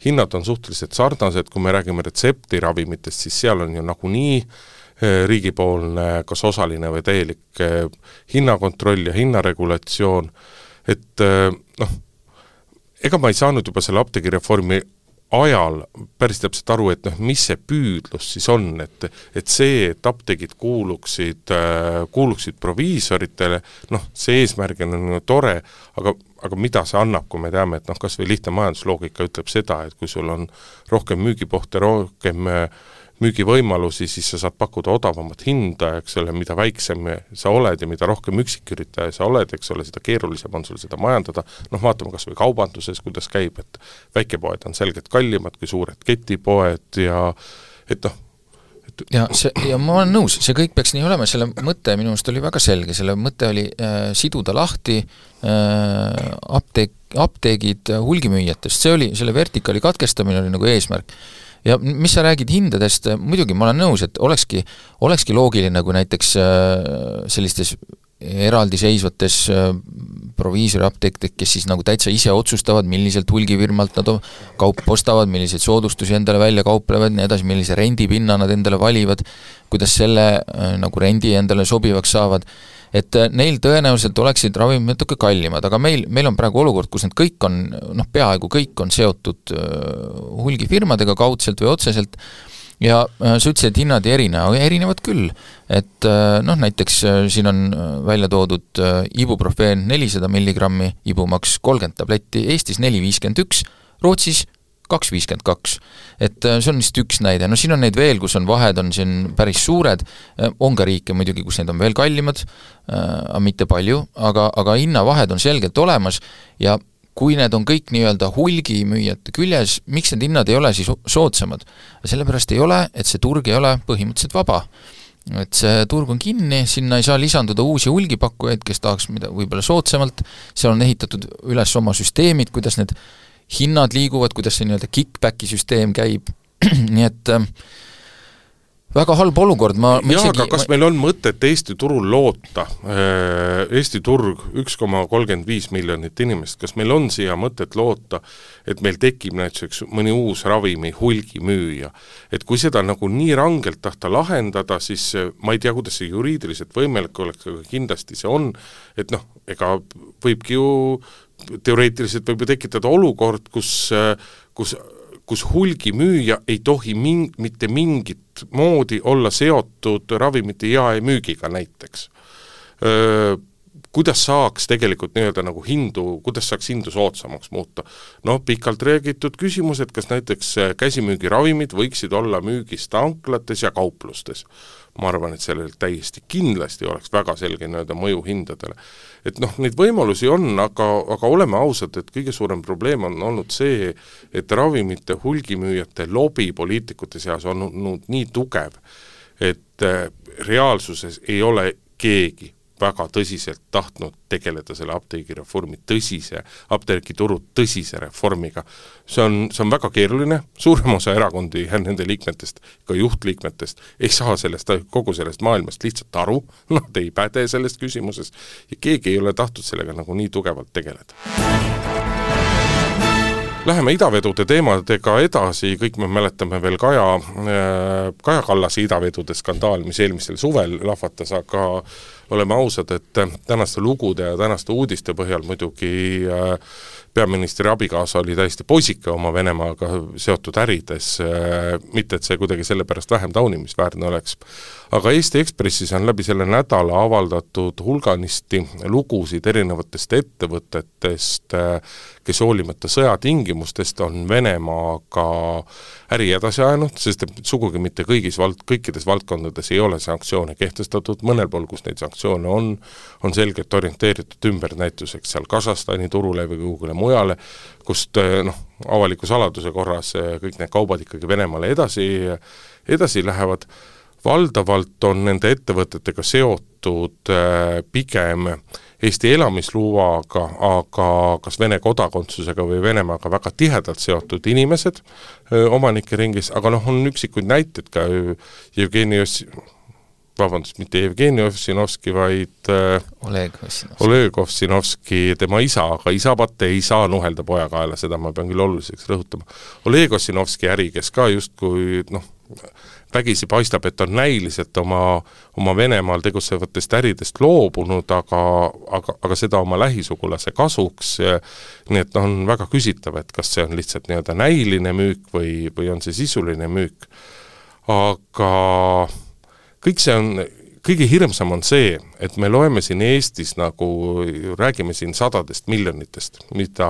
hinnad on suhteliselt sarnased, kui me räägime retseptiravimitest, siis seal on ju nagunii eh, riigipoolne kas osaline või täielik eh, hinnakontroll ja hinnaregulatsioon, et eh, noh, ega ma ei saanud juba selle apteegireformi ajal päris täpselt aru, et noh, mis see püüdlus siis on, et et see, et apteegid kuuluksid kuuluksid proviisoritele, noh, see eesmärgina on ju tore, aga aga mida see annab, kui me teame, et noh, kas või lihtne majandusloogika ütleb seda, et kui sul on rohkem müügipuhte, rohkem äh, müügivõimalusi, siis sa saad pakkuda odavamat hinda, eks ole, mida väiksem sa oled ja mida rohkem üksiküritaja sa oled, eks ole, seda keerulisem on sul seda majandada, noh vaatame kas või kaubanduses, kuidas käib, et väikepoed on selgelt kallimad kui suured ketipoed ja et noh,
et ja see, ja ma olen nõus, see kõik peaks nii olema, selle mõte minu meelest oli väga selge, selle mõte oli äh, siduda lahti äh, apteek, apteegid hulgimüüjatest, see oli, selle vertikaali katkestamine oli nagu eesmärk. Ja mis sa räägid hindadest, muidugi ma olen nõus, et olekski, olekski loogiline, kui näiteks äh, sellistes eraldiseisvates äh, proviisoriapteekid, kes siis nagu täitsa ise otsustavad, milliselt hulgifirmalt nad kaupa ostavad, milliseid soodustusi endale välja kauplevad, nii edasi, millise rendipinna nad endale valivad, kuidas selle äh, nagu rendi endale sobivaks saavad. Et äh, neil tõenäoliselt oleksid ravimid natuke kallimad, aga meil, meil on praegu olukord, kus need kõik on noh, peaaegu kõik on seotud hulgifirmadega kaudselt või otseselt, ja äh, sa ütlesid, et hinnad ei erine, aga erinevad küll. et noh, näiteks siin on välja toodud ibuprofeen nelisada milligrammi, ibumaks kolmkümmend tabletti, Eestis neli viiskümmend üks, Rootsis kaks viiskümmend kaks. et äh, see on lihtsalt üks näide, no siin on neid veel, kus on vahed, on siin päris suured, äh, on ka riike muidugi, kus need on veel kallimad, äh, aga mitte palju, aga, aga hinnavahed on selgelt olemas ja kui need on kõik nii-öelda hulgimüüjate küljes, miks need hinnad ei ole siis soodsamad? sellepärast ei ole, et see turg ei ole põhimõtteliselt vaba. Et see turg on kinni, sinna ei saa lisanduda uusi hulgipakkujaid, kes tahaks mida võib-olla soodsamalt, seal on ehitatud üles oma süsteemid, kuidas need hinnad liiguvad, kuidas see nii-öelda kick-back'i süsteem käib, nii et äh, väga halb olukord, ma,
jaa, aga kas meil on mõtet Eesti turul loota, äh, Eesti turg üks koma kolmkümmend viis miljonit inimest, kas meil on siia mõtet loota, et meil tekib näiteks mõni uus ravimi hulgimüüja? et kui seda nagu nii rangelt tahta lahendada, siis äh, ma ei tea, kuidas see juriidiliselt võimalik oleks, aga kindlasti see on, et noh, ega võibki ju teoreetiliselt võib ju tekitada olukord, kus, kus kus hulgimüüja ei tohi min-, mitte mingit moodi olla seotud ravimite jaemüügiga näiteks kuidas saaks tegelikult nii-öelda nagu hindu, kuidas saaks hindu soodsamaks muuta? noh, pikalt räägitud küsimus, et kas näiteks käsimüügiravimid võiksid olla müügis tanklates ja kauplustes. Ma arvan, et sellel täiesti kindlasti oleks väga selge nii-öelda mõju hindadele. et noh, neid võimalusi on, aga, aga oleme ausad, et kõige suurem probleem on olnud see, et ravimite hulgimüüjate lobi poliitikute seas on olnud nii tugev, et äh, reaalsuses ei ole keegi väga tõsiselt tahtnud tegeleda selle apteegireformi tõsise, apteegituru tõsise reformiga. see on, see on väga keeruline, suurem osa erakondi ja nende liikmetest, ka juhtliikmetest, ei saa sellest, kogu sellest maailmast lihtsalt aru, nad ei päde selles küsimuses ja keegi ei ole tahtnud sellega nagu nii tugevalt tegeleda Läheme idavedude teemadega edasi, kõik me mäletame veel Kaja, äh, Kaja Kallase idavedude skandaal, mis eelmisel suvel lahvatas, aga oleme ausad, et tänaste lugude ja tänaste uudiste põhjal muidugi äh, peaministri abikaasa oli täiesti poisike oma Venemaaga seotud ärides, äh, mitte et see kuidagi selle pärast vähem taunimisväärne oleks. aga Eesti Ekspressis on läbi selle nädala avaldatud hulganisti lugusid erinevatest ettevõtetest, kes hoolimata sõjatingimustest on Venemaaga äri edasi ajanud, sest et sugugi mitte kõigis vald-, kõikides valdkondades ei ole sanktsioone kehtestatud, mõnel pool, kus neid sanktsioone sanktsioone on, on selgelt orienteeritud ümber näituseks seal Kasahstani turule või kuhugile mujale, kust noh, avaliku saladuse korras kõik need kaubad ikkagi Venemaale edasi, edasi lähevad, valdavalt on nende ettevõtetega seotud pigem Eesti elamislubaga, aga kas Vene kodakondsusega või Venemaaga väga tihedalt seotud inimesed omanike ringis, aga noh, on üksikuid näiteid ka Jevgeni Oss-, vabandust, mitte Jevgeni Ossinovski, vaid äh,
Oleg Ossinovski.
Oleg Ossinovski, tema isa, aga isapatte ei saa nuhelda poja kaela, seda ma pean küll oluliseks rõhutama. Oleg Ossinovski äri, kes ka justkui noh, vägisi paistab, et on näiliselt oma, oma Venemaal tegutsevatest äridest loobunud, aga, aga, aga seda oma lähisugulase kasuks, nii et on väga küsitav, et kas see on lihtsalt nii-öelda näiline müük või, või on see sisuline müük. aga kõik see on, kõige hirmsam on see, et me loeme siin Eestis nagu, räägime siin sadadest miljonitest, mida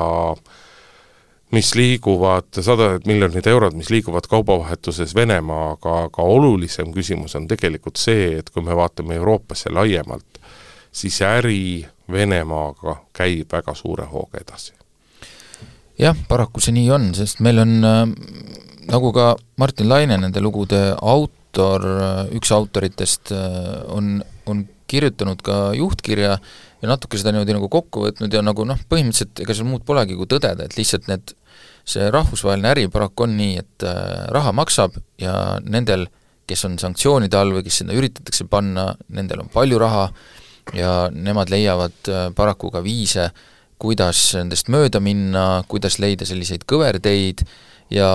mis liiguvad, sadad miljonid eurod, mis liiguvad kaubavahetuses Venemaaga, aga olulisem küsimus on tegelikult see, et kui me vaatame Euroopasse laiemalt, siis äri Venemaaga käib väga suure hooga edasi.
jah, paraku see nii on, sest meil on äh, nagu ka Martin Laine nende lugude aut-, autor, üks autoritest äh, on, on kirjutanud ka juhtkirja ja natuke seda niimoodi nagu kokku võtnud ja nagu noh, põhimõtteliselt ega seal muud polegi kui tõdeda, et lihtsalt need, see rahvusvaheline äri paraku on nii, et äh, raha maksab ja nendel, kes on sanktsioonide all või kes sinna üritatakse panna, nendel on palju raha ja nemad leiavad äh, paraku ka viise, kuidas nendest mööda minna, kuidas leida selliseid kõverteid ja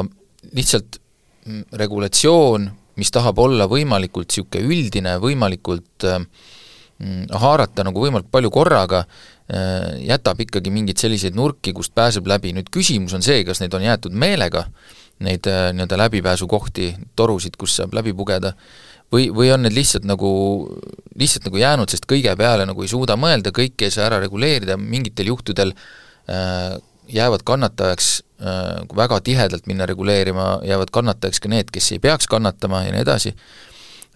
lihtsalt mm, regulatsioon mis tahab olla võimalikult niisugune üldine, võimalikult äh, mm, haarata nagu võimalikult palju korraga, äh, jätab ikkagi mingeid selliseid nurki, kust pääseb läbi, nüüd küsimus on see, kas neid on jäetud meelega, neid äh, nii-öelda läbipääsukohti, torusid, kus saab läbi pugeda, või, või on need lihtsalt nagu, lihtsalt nagu jäänud, sest kõige peale nagu ei suuda mõelda, kõike ei saa ära reguleerida, mingitel juhtudel äh, jäävad kannatajaks kui väga tihedalt minna reguleerima, jäävad kannatajaks ka need, kes ei peaks kannatama ja nii edasi,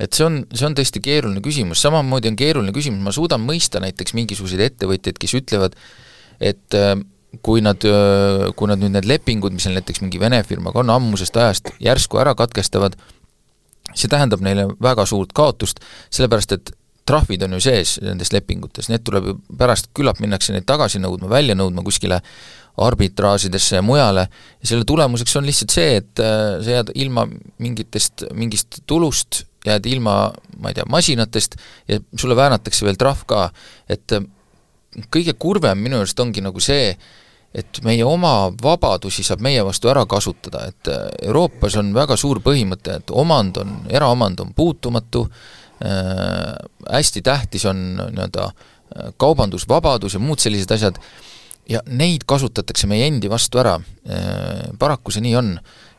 et see on, see on tõesti keeruline küsimus, samamoodi on keeruline küsimus, ma suudan mõista näiteks mingisuguseid ettevõtjaid, kes ütlevad, et äh, kui nad, äh, kui nad nüüd need lepingud, mis neil näiteks mingi Vene firmaga on ammusest ajast, järsku ära katkestavad, see tähendab neile väga suurt kaotust, sellepärast et trahvid on ju sees nendes lepingutes, need tuleb ju pärast, küllap minnakse neid tagasi nõudma, välja nõudma kuskile arbitraažidesse ja mujale ja selle tulemuseks on lihtsalt see, et äh, sa jääd ilma mingitest, mingist tulust, jääd ilma, ma ei tea, masinatest ja sulle väänatakse veel trahv ka, et äh, kõige kurvem minu arust ongi nagu see, et meie oma vabadusi saab meie vastu ära kasutada, et äh, Euroopas on väga suur põhimõte, et omand on, eraomand on puutumatu äh,, hästi tähtis on nii-öelda kaubandusvabadus ja muud sellised asjad, ja neid kasutatakse meie endi vastu ära, äh, paraku see nii on.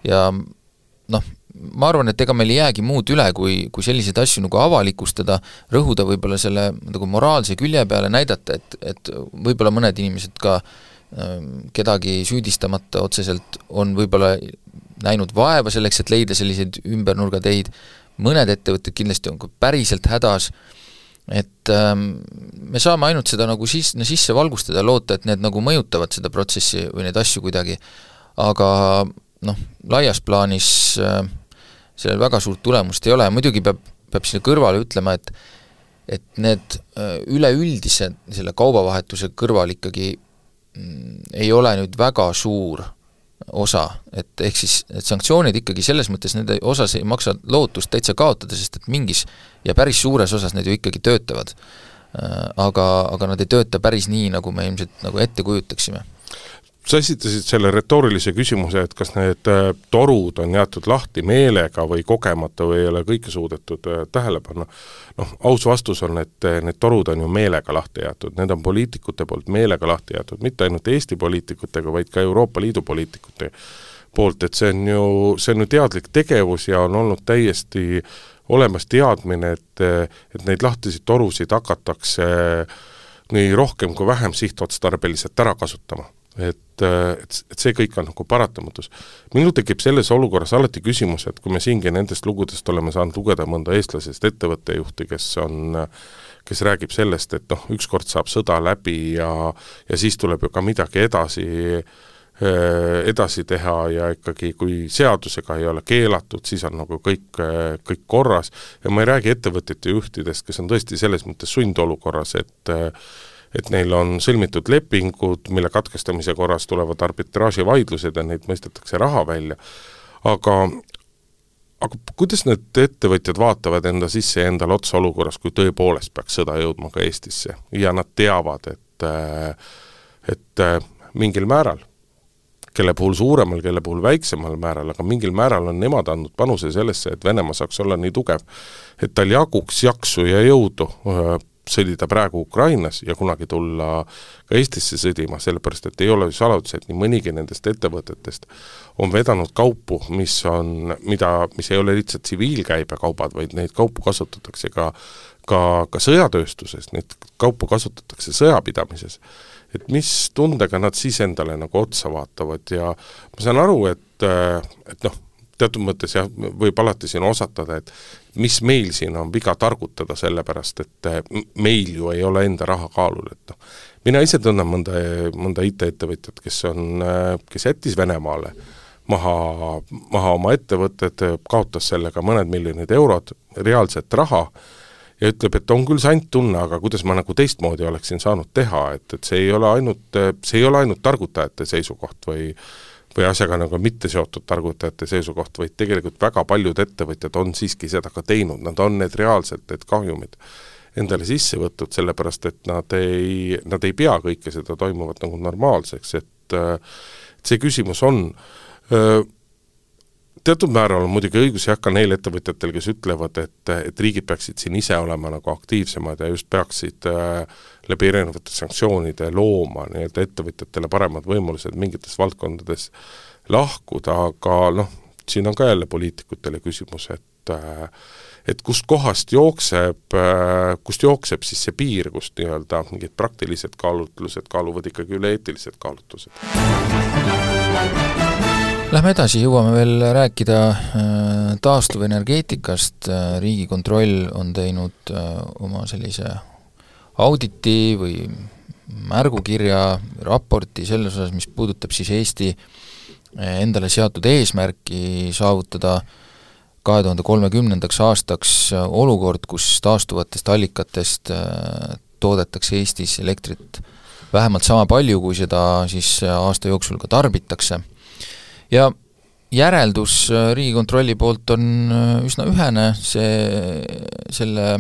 ja noh, ma arvan, et ega meil ei jäägi muud üle, kui, kui selliseid asju nagu avalikustada, rõhuda võib-olla selle nagu moraalse külje peale, näidata, et, et võib-olla mõned inimesed ka ähm, kedagi süüdistamata otseselt on võib-olla näinud vaeva selleks, et leida selliseid ümbernurgateid, mõned ettevõtted kindlasti on ka päriselt hädas. äh,, et ähm, me saame ainult seda nagu sis-, sisse valgustada ja loota, et need nagu mõjutavad seda protsessi või neid asju kuidagi, aga noh, laias plaanis äh, sellel väga suurt tulemust ei ole, muidugi peab, peab sinna kõrvale ütlema, et et need äh, üleüldise selle kaubavahetuse kõrval ikkagi mm, ei ole nüüd väga suur osa, et ehk siis need sanktsioonid ikkagi selles mõttes, nende osas ei maksa lootust täitsa kaotada, sest et mingis ja päris suures osas need ju ikkagi töötavad. Äh, aga, aga nad ei tööta päris nii, nagu me ilmselt nagu ette kujutaksime
sa esitasid selle retoorilise küsimuse, et kas need äh, torud on jäetud lahti meelega või kogemata või ei ole kõike suudetud äh, tähele panna. noh, aus vastus on, et äh, need torud on ju meelega lahti jäetud, need on poliitikute poolt meelega lahti jäetud, mitte ainult Eesti poliitikutega, vaid ka Euroopa Liidu poliitikute poolt, et see on ju, see on ju teadlik tegevus ja on olnud täiesti olemas teadmine, et, et neid lahtiseid torusid hakatakse nii rohkem kui vähem sihtotstarbeliselt ära kasutama et, et, et see kõik on nagu paratamatus. minul tekib selles olukorras alati küsimus, et kui me siingi nendest lugudest oleme saanud lugeda mõnda eestlasest ettevõttejuhti, kes on kes räägib sellest, et noh, ükskord saab sõda läbi ja ja siis tuleb ju ka midagi edasi edasi teha ja ikkagi, kui seadusega ei ole keelatud, siis on nagu kõik, kõik korras. Ja ma ei räägi ettevõtete juhtidest, kes on tõesti selles mõttes sundolukorras, et et neil on sõlmitud lepingud, mille katkestamise korras tulevad arbitraaživaidlused ja neid mõistetakse raha välja, aga aga kuidas need ettevõtjad vaatavad enda sisse ja endale otsa olukorras, kui tõepoolest peaks sõda jõudma ka Eestisse? Ja nad teavad, et et mingil määral, kelle puhul suuremal, kelle puhul väiksemal määral, aga mingil määral on nemad andnud panuse sellesse, et Venemaa saaks olla nii tugev, et tal jaguks jaksu ja jõudu sõdida praegu Ukrainas ja kunagi tulla ka Eestisse sõdima, sellepärast et ei ole ju saladus, et nii mõnigi nendest ettevõtetest on vedanud kaupu, mis on, mida, mis ei ole lihtsalt tsiviilkäibekaubad, vaid neid kaupu kasutatakse ka ka, ka sõjatööstuses, neid kaupu kasutatakse sõjapidamises. Et mis tundega nad siis endale nagu otsa vaatavad ja ma saan aru, et, et noh, teatud mõttes jah, võib alati siin osatada, et mis meil siin on viga targutada, sellepärast et eh, meil ju ei ole enda raha kaalul, et noh, mina ise tunnen mõnda, mõnda IT-ettevõtjat, kes on, eh, kes jättis Venemaale maha, maha oma ettevõtted, kaotas sellega mõned miljonid eurod reaalset raha ja ütleb, et on küll sant tunne, aga kuidas ma nagu teistmoodi oleksin saanud teha, et, et see ei ole ainult, see ei ole ainult targutajate seisukoht või või asjaga nagu mitte seotud targutajate seisukoht, vaid tegelikult väga paljud ettevõtjad on siiski seda ka teinud, nad on need reaalselt, need kahjumid endale sisse võtnud, sellepärast et nad ei, nad ei pea kõike seda toimuvat nagu normaalseks, et see küsimus on teatud määral on muidugi õigus jah, ka neil ettevõtjatel, kes ütlevad, et, et riigid peaksid siin ise olema nagu aktiivsemad ja just peaksid äh, läbi erinevate sanktsioonide looma nii-öelda ettevõtjatele paremad võimalused mingites valdkondades lahkuda, aga noh, siin on ka jälle poliitikutele küsimus, et äh, et kust kohast jookseb, äh, kust jookseb siis see piir, kust nii-öelda mingid praktilised kaalutlused kaaluvad ikkagi üle eetilised kaalutlused.
Lähme edasi, jõuame veel rääkida äh, taastuvenergeetikast, Riigikontroll on teinud oma sellise auditi või märgukirja, raporti selles osas, mis puudutab siis Eesti endale seatud eesmärki saavutada kahe tuhande kolmekümnendaks aastaks olukord, kus taastuvatest allikatest toodetakse Eestis elektrit vähemalt sama palju, kui seda siis aasta jooksul ka tarbitakse. Ja järeldus eh, Riigikontrolli poolt on üsna ühene, see, selle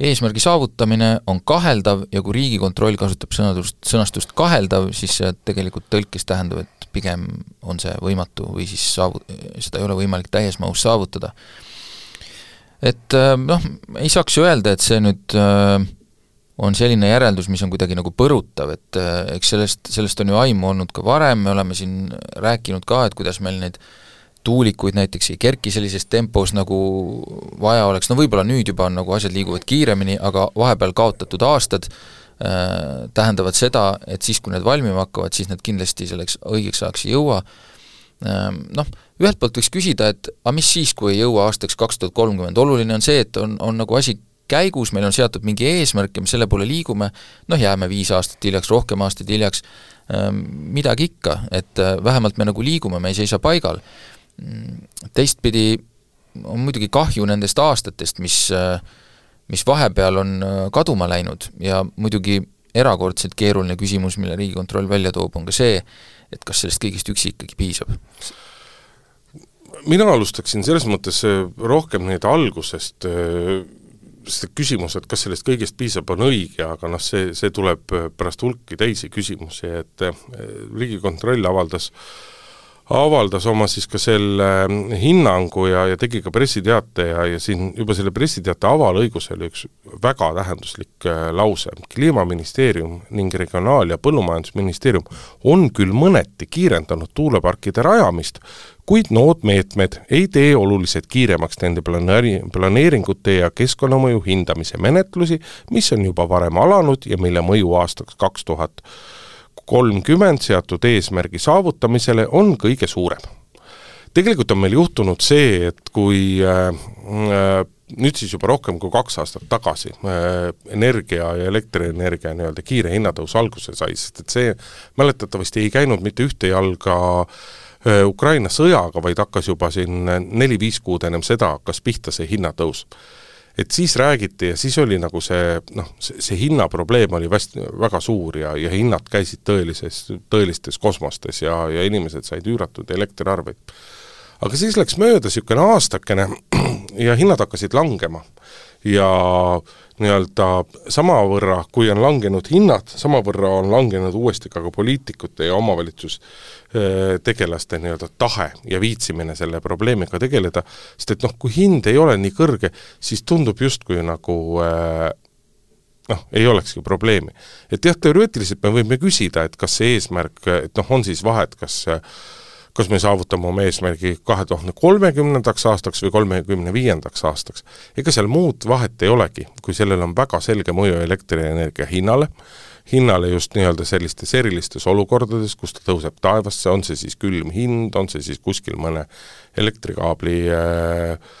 eesmärgi saavutamine on kaheldav ja kui Riigikontroll kasutab sõnadust, sõnastust kaheldav, siis see tegelikult tõlkes tähendab, et pigem on see võimatu või siis saavu-, seda ei ole võimalik täies mahus saavutada. et äh, noh, ei saaks ju öelda, et see nüüd äh, on selline järeldus, mis on kuidagi nagu põrutav, et äh, eks sellest, sellest on ju aimu olnud ka varem, me oleme siin rääkinud ka, et kuidas meil neid tuulikuid näiteks ei kerki sellises tempos, nagu vaja oleks, no võib-olla nüüd juba on nagu asjad liiguvad kiiremini, aga vahepeal kaotatud aastad äh, tähendavad seda, et siis, kui need valmima hakkavad, siis need kindlasti selleks õigeks ajaks ei jõua. Ähm,, noh, ühelt poolt võiks küsida, et aga mis siis, kui ei jõua aastaks kaks tuhat kolmkümmend, oluline on see, et on, on nagu asi käigus, meil on seatud mingi eesmärk ja me selle poole liigume, noh, jääme viis aastat hiljaks, rohkem aastaid hiljaks, ähm, midagi ikka, et äh, vähemalt me nagu liigume, me ei seisa paigal teistpidi on muidugi kahju nendest aastatest, mis, mis vahepeal on kaduma läinud ja muidugi erakordselt keeruline küsimus, mille Riigikontroll välja toob, on ka see, et kas sellest kõigest üksi ikkagi piisab?
mina alustaksin selles mõttes rohkem nüüd algusest, see küsimus, et kas sellest kõigest piisab, on õige, aga noh, see, see tuleb pärast hulki teisi küsimusi, et Riigikontroll avaldas äh, avaldas oma siis ka selle mm, hinnangu ja, ja tegi ka pressiteate ja, ja siin juba selle pressiteate avalõigus oli üks väga tähenduslik äh, lause. kliimaministeerium ning Regionaal- ja Põllumajandusministeerium on küll mõneti kiirendanud tuuleparkide rajamist, kuid nood meetmed ei tee oluliselt kiiremaks nende planeeri-, planeeringute ja keskkonnamõju hindamise menetlusi, mis on juba varem alanud ja mille mõju aastaks kaks tuhat kolmkümmend seatud eesmärgi saavutamisele on kõige suurem. tegelikult on meil juhtunud see, et kui äh, äh, nüüd siis juba rohkem kui kaks aastat tagasi äh, energia ja elektrienergia nii-öelda kiire hinnatõus alguse sai, sest et see mäletatavasti ei käinud mitte ühte jalga äh, Ukraina sõjaga, vaid hakkas juba siin neli-viis kuud ennem seda hakkas pihta see hinnatõus. et siis räägiti ja siis oli nagu see noh, see, see hinnaprobleem oli vast-, väga suur ja, ja hinnad käisid tõelises, tõelistes kosmostes ja, ja inimesed said üüratud elektriarveid. aga siis läks mööda niisugune aastakene ja hinnad hakkasid langema. ja nii-öelda samavõrra, kui on langenud hinnad, samavõrra on langenud uuesti ka, poliitikute ja omavalitsustegelaste nii-öelda tahe ja viitsimine selle probleemiga tegeleda, sest et noh, kui hind ei ole nii kõrge, siis tundub justkui nagu noh, ei olekski probleemi. et jah, teoreetiliselt me võime küsida, et kas see eesmärk, et noh, on siis vahet, kas kas me saavutame oma eesmärgi kahe tuhande kolmekümnendaks aastaks või kolmekümne viiendaks aastaks. ega seal muud vahet ei olegi, kui sellel on väga selge mõju elektrienergia hinnale, hinnale just nii-öelda sellistes erilistes olukordades, kus ta tõuseb taevasse, on see siis külm hind, on see siis kuskil mõne elektrikaabli äh,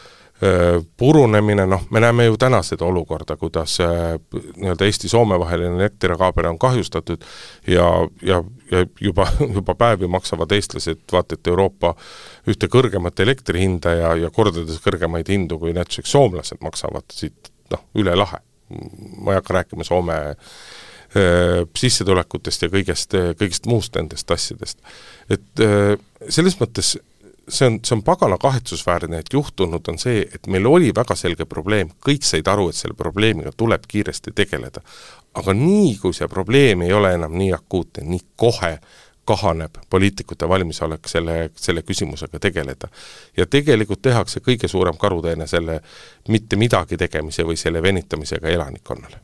purunemine, noh, me näeme ju täna seda olukorda, kuidas nii-öelda Eesti-Soome vaheline elektrikaaber on kahjustatud ja, ja, ja juba, juba päevi maksavad eestlased vaata et Euroopa ühte kõrgemat elektri hinda ja, ja kordades kõrgemaid hindu, kui näituseks soomlased maksavad siit noh, üle lahe. ma ei hakka rääkima Soome äh, sissetulekutest ja kõigest, kõigest muust nendest asjadest. et äh, selles mõttes see on, see on pagana kahetsusväärne, et juhtunud on see, et meil oli väga selge probleem, kõik said aru, et selle probleemiga tuleb kiiresti tegeleda. aga nii, kui see probleem ei ole enam nii akuutne, nii kohe kahaneb poliitikute valmisolek selle, selle küsimusega tegeleda. ja tegelikult tehakse kõige suurem karuteene selle mitte midagi tegemise või selle venitamisega elanikkonnale.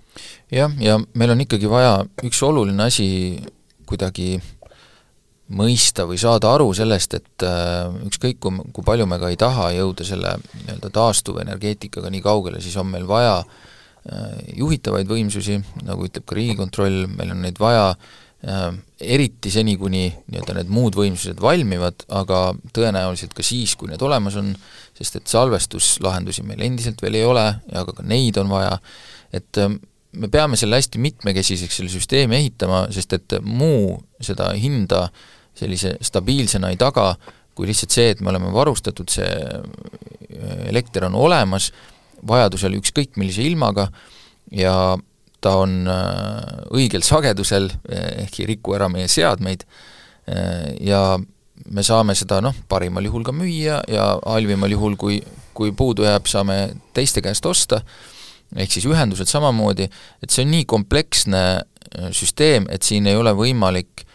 jah, ja meil on ikkagi vaja üks oluline asi kuidagi mõista või saada aru sellest, et äh, ükskõik, kui, kui palju me ka ei taha jõuda selle nii-öelda taastuvenergeetikaga nii kaugele, siis on meil vaja äh, juhitavaid võimsusi, nagu ütleb ka Riigikontroll, meil on neid vaja äh, eriti seni, kuni nii-öelda need muud võimsused valmivad, aga tõenäoliselt ka siis, kui need olemas on, sest et salvestuslahendusi meil endiselt veel ei ole ja aga ka neid on vaja, et me peame selle hästi mitmekesiseks, selle süsteemi ehitama, sest et muu seda hinda äh, sellise stabiilsena ei taga, kui lihtsalt see, et me oleme varustatud, see äh, elekter on olemas, vajadusel ükskõik millise ilmaga ja ta on äh, õigel sagedusel, eh, ehk ei riku ära meie seadmeid, äh, ja me saame seda noh, parimal juhul ka müüa ja halvimal juhul, kui, kui puudu jääb, saame teiste käest osta, ehk siis ühendused samamoodi, et see on nii kompleksne süsteem, et siin ei ole võimalik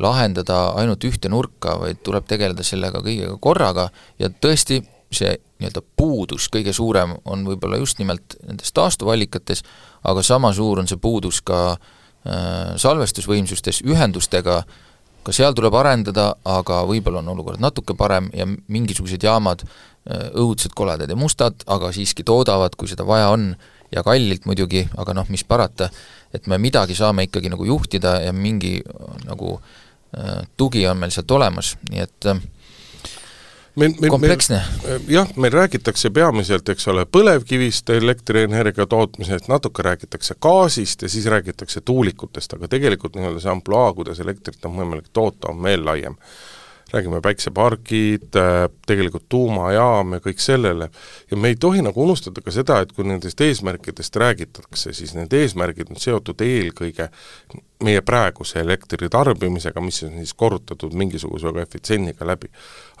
lahendada ainult ühte nurka, vaid tuleb tegeleda sellega kõigega korraga. Ja tõesti, see nii-öelda puudus kõige suurem on võib-olla just nimelt nendes taastuvallikates, aga sama suur on see puudus ka äh, salvestusvõimsustes, ühendustega, ka seal tuleb arendada, aga võib-olla on olukord natuke parem ja mingisugused jaamad äh, õudsed, koledad ja mustad, aga siiski toodavad, kui seda vaja on, ja kallilt muidugi, aga noh, mis parata, et me midagi saame ikkagi nagu juhtida ja mingi nagu äh, tugi on meil sealt olemas, nii et äh, meil, meil, kompleksne.
Jah, meil räägitakse peamiselt, eks ole, põlevkivist elektrienergia tootmisest, natuke räägitakse gaasist ja siis räägitakse tuulikutest, aga tegelikult nii-öelda see ampluaa, kuidas elektrit on võimalik toota, on veel laiem räägime päiksepargid, äh, tegelikult tuumajaam ja kõik sellele, ja me ei tohi nagu unustada ka seda, et kui nendest eesmärkidest räägitakse, siis need eesmärgid on seotud eelkõige meie praeguse elektri tarbimisega, mis on siis korrutatud mingisuguse koefitsiendiga läbi.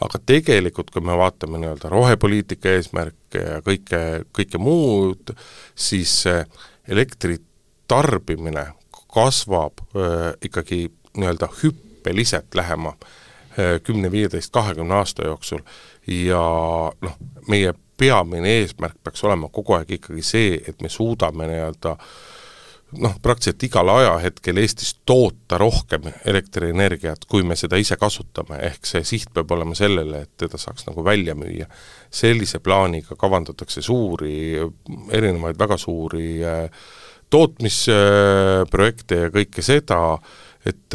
aga tegelikult, kui me vaatame nii-öelda rohepoliitika eesmärke ja kõike, kõike muud, siis elektri tarbimine kasvab öö, äh, ikkagi nii-öelda hüppeliselt lähema kümne, viieteist, kahekümne aasta jooksul ja noh, meie peamine eesmärk peaks olema kogu aeg ikkagi see, et me suudame nii-öelda noh, praktiliselt igal ajahetkel Eestis toota rohkem elektrienergiat, kui me seda ise kasutame, ehk see siht peab olema sellele, et teda saaks nagu välja müüa. sellise plaaniga kavandatakse suuri, erinevaid väga suuri äh, tootmisprojekte ja kõike seda, et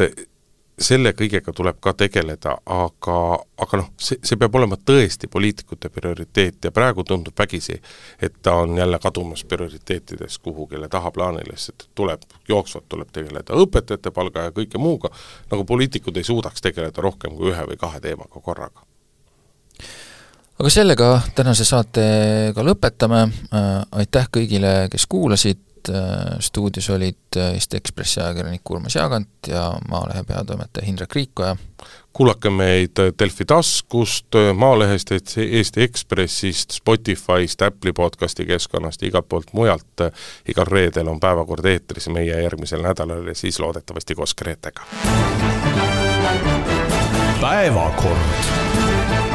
selle kõigega tuleb ka tegeleda, aga, aga noh, see, see peab olema tõesti poliitikute prioriteet ja praegu tundub vägisi, et ta on jälle kadumas prioriteetidest kuhugile tahaplaanile, sest tuleb, jooksvalt tuleb tegeleda õpetajate palga ja kõike muuga, nagu poliitikud ei suudaks tegeleda rohkem kui ühe või kahe teemaga korraga.
Aga sellega tänase saatega lõpetame, aitäh kõigile, kes kuulasid, Äh, stuudios olid äh, Eesti Ekspressi ajakirjanik Urmas Jaagant ja Maalehe peatoimetaja Hindrek Riikoja.
kuulake meid Delfi taskust, Maalehest, Eesti Ekspressist, Spotify'st, Apple'i podcasti keskkonnast ja igalt poolt mujalt. igal reedel on päevakord eetris meie järgmisel nädalal ja siis loodetavasti koos Gretega. päevakord